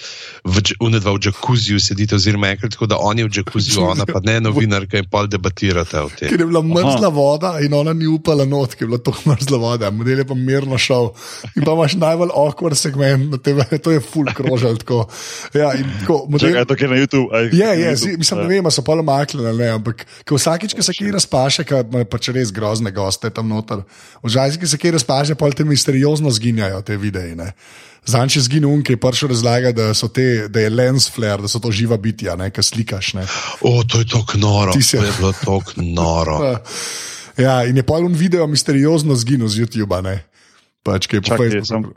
unedva v džakuziju sedite, oziroma enkrat tako, da on je v džakuziju, ona pa ne novinarka in pol debatirate o tem. Ker je bila mrzla voda in ona ni upala not, ker je bila to mrzla voda, model je pa mirno šel. In pa imaš najbolj awkward segment na TV, to je full krožal. Tako. Ja, in tako, model, Čakaj, to je na YouTube. aj, Je, na je, YouTube. zi, mislim, ne vem, a so pa ali ne, ampak ko vsakič, ko se kje razpaše, ima pač res grozne goste tam noter, včasih, ko se kje razpaše, pa te misteriozno zginjajo te videi. Ne. Zanč je zginil un, ki je prišel razlagati, da, so te, da je lens flare, da so to živa bitja, ki slikaš. Ne. O, to je tako noro. Ti si- To je bilo tako noro. Ja, in je pa un video misteriozno zginil z YouTuba. Ne. Pač, ki je po Čakaj, Facebooku.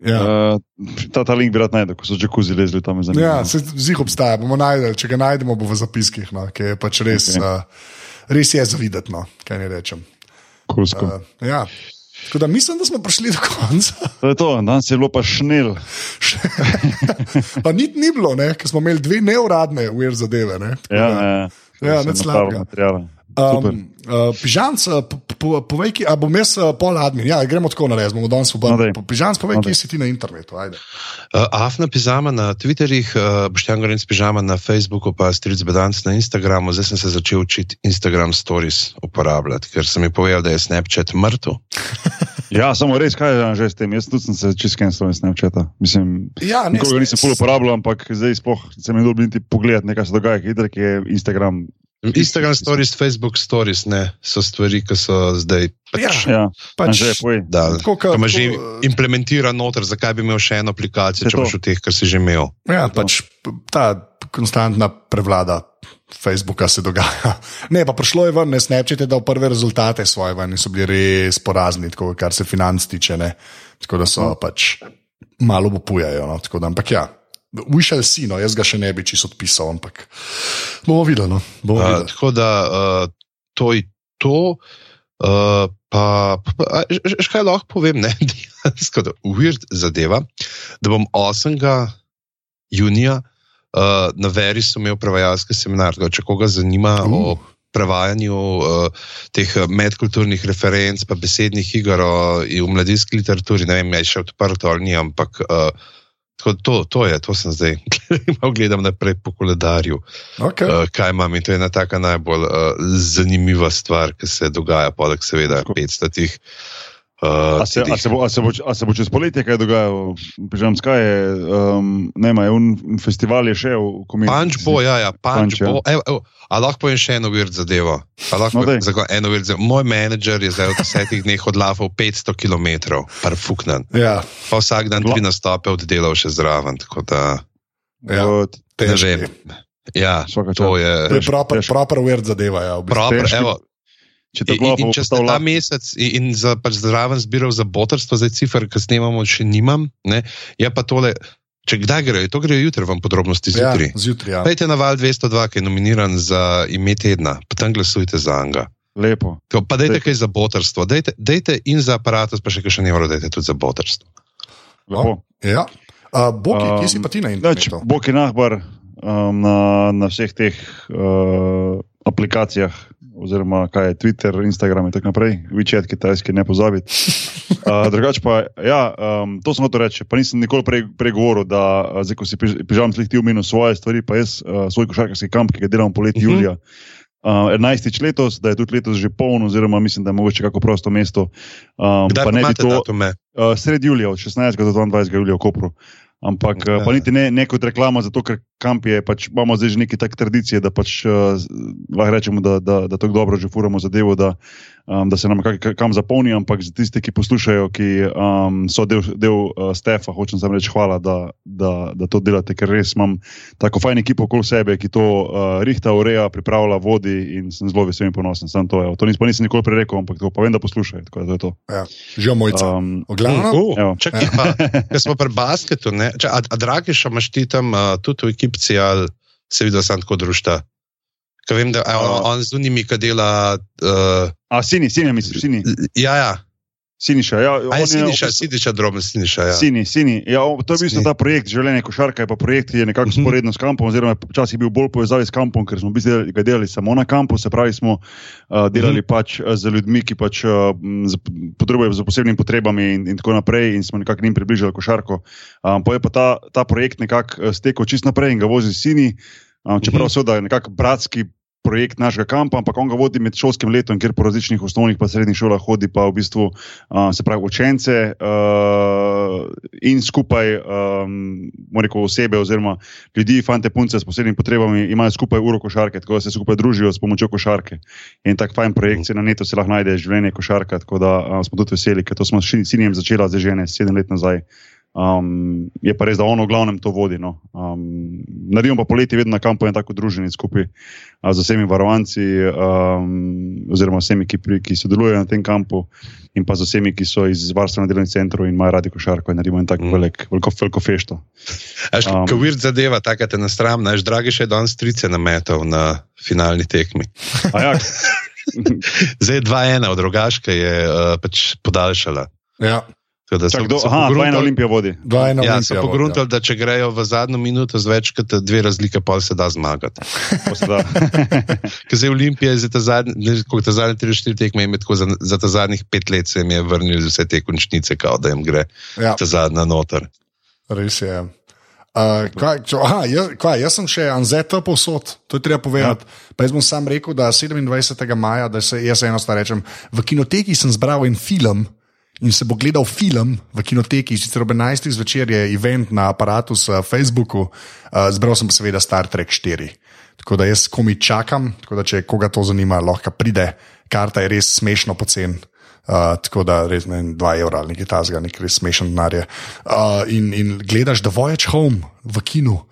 Ja. Uh, ta, ta link bi rad najdel, ko so džakuzi lezli tam za njim. Ja, se zih obstaja, bomo najdel, če ga najdemo, bo v zapiskih, no, ki je pač res, Ok. okay. uh, res je zavideti, no, kaj ne rečem. Kulsko. Uh, ja. Tako da mislim, da smo prišli do konca. To je to, danes je bilo pa šnel. pa niti ni bilo, ne, ker smo imeli dve neuradne uver zadeve. Ne, tako Ja, da, ja, Ja, Sem nič napravil slabega. materiale. Super. Um, uh, Pižanc, uh, po- po- povej, ki, a bom jaz uh, pol admin. Ja, gremo tako na res, bomo danes No, obrnili. daj. Pižanc, povej, No, kje si ti na internetu. Ajde. Uh, Afna pižama na Twitterjih, uh, Boštjan Gorenc pižama na Facebooku, pa Stric Bedanc na Instagramu. Zdaj sem se začel učiti Instagram stories uporabljati, ker sem mi povedal, da je Snapchat mrtev. Ja, samo res, kaj je že s tem. Jaz tudi sem se čisken s tem Snapchata. Mislim, Ja, ne, Nikogar nisem pol uporabljal, ampak zdaj sploh se mi dobro niti pogledati, nekaj se dogaja, hitro, ki je Instagram Instagram stories, Facebook stories, ne, so stvari, ki so zdaj. Pač, Ja, Pač, že poj. Da, Tako ko kot- imaš že implementiran noter, zakaj bi imel še eno aplikacijo, če to. boš v teh, kar si že imel. Ja, pač p- ta konstantna prevlada Facebooka se dogaja. Ne, pa prišlo je ven, ne Snapchat je dal prve rezultate svoje ven so bili res porazni, tako, kar se financ tiče. Ne. Tako da so pač malo popujajo. No, tako da, ampak ja. We shall see, no, jaz ga še ne bi čisto odpisal, ampak bomo videli. No, bomo Uh, videli. tako da uh, to je to. Uh, pa, pa, a, ž kaj lahko povem, ne, dejansko, da weird zadeva, da bom 8. junija uh, na Verisu imel prevajalski seminar. Tako, če koga zanima uh. o Uh. prevajanju uh, teh uh, medkulturnih referenc, pa besednih iger o- v mladinski literaturi, ne vem, je še odprto ali ni, ampak. Uh, tako To, to je, to sem zdaj, malo gledam naprej po koledarju Okay. uh, kaj imam. In to je ena taka najbolj uh, zanimiva stvar, ki se dogaja, poleg seveda Tako. 500 tih. Uh, A se, a, se bo, a, se bo, a se bo čez poletje kaj dogajalo? Pižam, skaj je, um, ne vem, un festival je še v komediji. Punč bo, ja, ja, punč Punch, ja. bo. Evo, evo, a lahko povem še eno weird zadevo? A lahko No, povem daj. za eno weird zadevo? Moj menedžer je zdaj v desetih dneh odlafal 500 km, par fuknan. Ja, Pa vsak dan tri nastope oddelal še zraven. Tako da, ja, Od, ne vem. Ja, to je. To je proper, proper weird zadeva. Ja, v bistvu. Proper, evo, če In, tako in, in če ste ta mesec in, in za, pač zraven zbiral za botrstvo, zdaj cifr, ki snemamo, še nimam. Ne? Je pa tole, če kdaj grejo, to grejo jutri, vam podrobnosti ja, zjutraj. zjutraj. Ja. Pejte na val 202, ki je nominiran za ime tedna, pa tam glasujte za njega. Lepo. Tako, Pa dajte Dej. kaj za botrstvo, dajte, dajte in za aparatus, pa še kaj še ne morate, dajte tudi za botrstvo. lepo. Ja. Uh, Boki, um, kje si pa ti na internetu? Bog je nahbar um, na, na vseh teh uh, aplikacijah, oziroma kaj je Twitter, Instagram in tako naprej, WeChat, kitajski, ne pozabiti. Uh, drugač pa, ja, um, to sem hotel reči, pa nisem nikoli prej, prej govoril, da uh, zdaj, ko si piž- pižam slihti v minus svoje stvari, pa jaz uh, svoj košarkarski kamp, ki ga delam poleti Mhm. uh -huh. julija. Uh, 11. letos, da je tudi letos že poln, oziroma mislim, da je mogoče kako prosto mesto. Um, Kdaj pa ne bi to, datume? Uh, sredi julija, od 16. do 22. julija v Kopru. Ampak Ja. uh, pa niti ne, ne kot reklama, zato ker kamp je, pač, imamo zdaj že neke take tradicije, da pač uh, lahko rečemo, da, da, da tako dobro že furamo zadevo, da, um, da se nam kak, kam zapolni. Ampak za tiste, ki poslušajo, ki um, so del, del uh, Stefa, hočem samo reči hvala, da, da, da to delate, ker res imam tako fajn ekipo okoli sebe, ki to uh, rihta, ureja, pripravlja, vodi in sem zelo vesel in ponosen. Sam to, evo. to nis, pa nisem nikoli prej rekel, ampak to pa vem, da poslušajo. Tako da to to. Ja. Že mojca. Um, V glavnem, Uh, Evo. čakaj, pa, ker smo pri basketu, ne? Če, a, a Dragiša imaš ti tam uh, tudi v ekipci ali se vidi, da sem tako družta? Ker vem, da a, on, A. on z unimi, ki dela. Uh, A, sini, sini, misliš, sini. ja, ja. Siniša, ja, je Siniša, bistvu- Siniša, droben Siniša. Ja. Sini, sini. Ja, to je bistvu Sini. ta projekt življenja košarka, je pa projekt, ki je nekako Mhm. sporedno s kampom, oziroma je včasih bil bolj povezavi s kampom, ker smo delali, ga delali samo na kampu, se pravi, smo uh, delali Mhm. pač uh, z ljudmi, ki pač uh, potrebujejo z posebnimi potrebami in, in tako naprej, in smo nekako njim približali košarko. Um, pa je pa ta, ta projekt nekako uh, stekel čist naprej in ga vozi sini, um, čeprav Mhm. seveda je nekako bratski. Projekt našega kampa, ampak on ga vodi med šolskim letom, kjer po različnih osnovnih in srednjih šolah hodi, pa v bistvu uh, se pravi učence uh, in skupaj um, rekel, osebe oziroma ljudi, fante, punce s posebnimi potrebami, imajo skupaj uro košarke, tako da se skupaj družijo s pomočjo košarke. In tak fajn projekt se na netu se lahko najde življenje košarka, tako da uh, smo tudi veseli, ker to smo s Sinijem začela zdaj že ne sedem let nazaj. Um, je pa res, da ono v glavnem to vodi. No. Um, naredimo pa poleti vedno na kampu en tako družini skupaj uh, z vsemi varovanci, um, oziroma vsemi, ki, pri, ki sodelujejo na tem kampu, in pa z vsemi, ki so iz varstvenih delovnih centrov in imajo radi košarko in naredimo en tak Mm. velik, veliko, veliko fešto. Až Um, um, weird zadeva, taka te nastram, naš dragi še danes trice nametal na finalni tekmi. Ja, Zdaj je 2-1, od rogaške je uh, pač podaljšala. ja. Tako da čak, so- do, so aha, pogruntali- dvajna Olimpija vodi. Dva ena Ja, so pogruntali, da če grejo v zadnjo minuto z več kot dve razlike, pa se da zmagati. Ker zdaj Olimpija je za ta zadnji, ne, koliko ta zadnji 3-4 tekme, je tako za, za ta zadnjih pet let se jim je vrnil vse te končnice, kao da jim gre Ja, ta zadnja noter. res je. Uh, kaj, čo, aha, jaz, kaj, jaz sem še Anzeta povsod, to je treba povedati. Ja. Pa jaz bom sam rekel, da 27. maja, da se jaz eno stvar rečem, v kinoteki sem zbral en film. In se bo gledal film v kinoteki, sicer ob 11. zvečer je event na aparatu s Facebooku, uh, zbral sem pa seveda Star Trek 4. Tako da jaz komi čakam, tako da če koga to zanima, lahko pride. Karta je res smešno pocen. Uh, tako da res ne 2 evra ali nekaj tasga, nekaj res smešen denar. Uh, in, in gledaš The Voyage Home v kinu,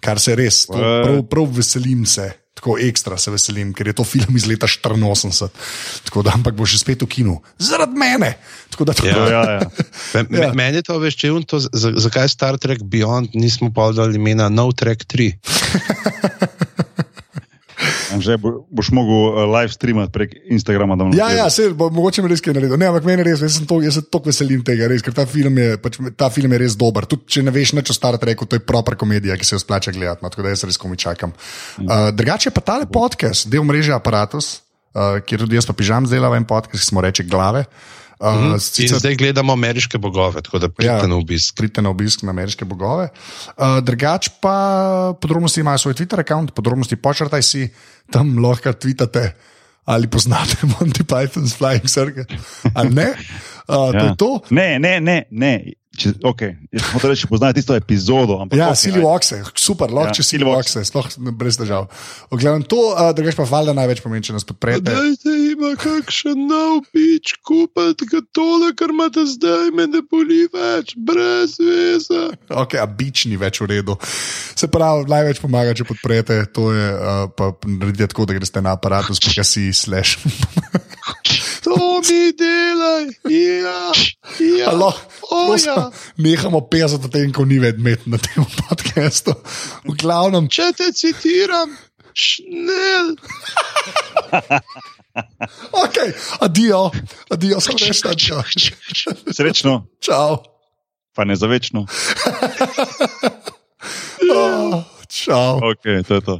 kar se res, to, prav, prav veselim se. Tako ekstra se veselim, ker je to film iz leta 84. Tako da, ampak bo še spet v kinu, zaradi mene. Tako da, tako, Ja, ja, ja. Ja. Meni je to veš, če je to, za- zakaj Star Trek Beyond nismo pa dali imena No Trek 3. Že bo, boš mogel uh, live streamati prek Instagrama. Ja, ja, se, bo, mogoče mi res kaj naredil. Ne, ampak meni res, jaz to- jaz se tako veselim tega, res, ker ta film, je, pač, ta film je res dober. Tudi če ne veš nič o Star Treku, to je propra komedija, ki se jo splača gledati. No, tako da jaz res komi čakam. Uh, drugače pa tale podcast, del mreže Apparatus, uh, kjer tudi jaz pa pižam zdelava en podcast, ki smo reče glave. Uh, In sicer, zdaj gledamo ameriške bogove, tako da pridite Ja. na obisk. Pridite na obisk na ameriške bogove. Uh, drugač pa podrobnosti imajo svoj Twitter račun, podrobnosti počrtaj si, tam lahko tvitate. Ali poznate Monty Python's Flying Circle? Ali ne? Uh, to Ja. je to. Ne, ne, ne. ne. Če, okay. Jaz hočem reči, poznaj tisto epizodo. Ampak, Ja, okay, ajde. Voxe, super, lahko Ja, če Voxe. Voxe, sploh brez težav. Ogledam to, uh, drugač pa valjda največ pomeni, če nas podprete. Dajte ima kakšen nov pič, kupite ga tole, kar imate zdaj, me ne boli več, brez veze. Okay, a bič ni več v redu. Se pravi, največ pomaga, če podprete, to je uh, pa naredite tako, da greste na aparatus, ki ga si slash. To mi delaj, ja, ja. Alo, O, prosim, ja. Nehamo pesati o tem, ko ni več med na tem podkastu. V glavnem, Če te citiram, šnel. ok, adijo, adijo, samo reči, adijo. Srečno, Čau. pa ne za večno. Oh, čau. Okay, to je to.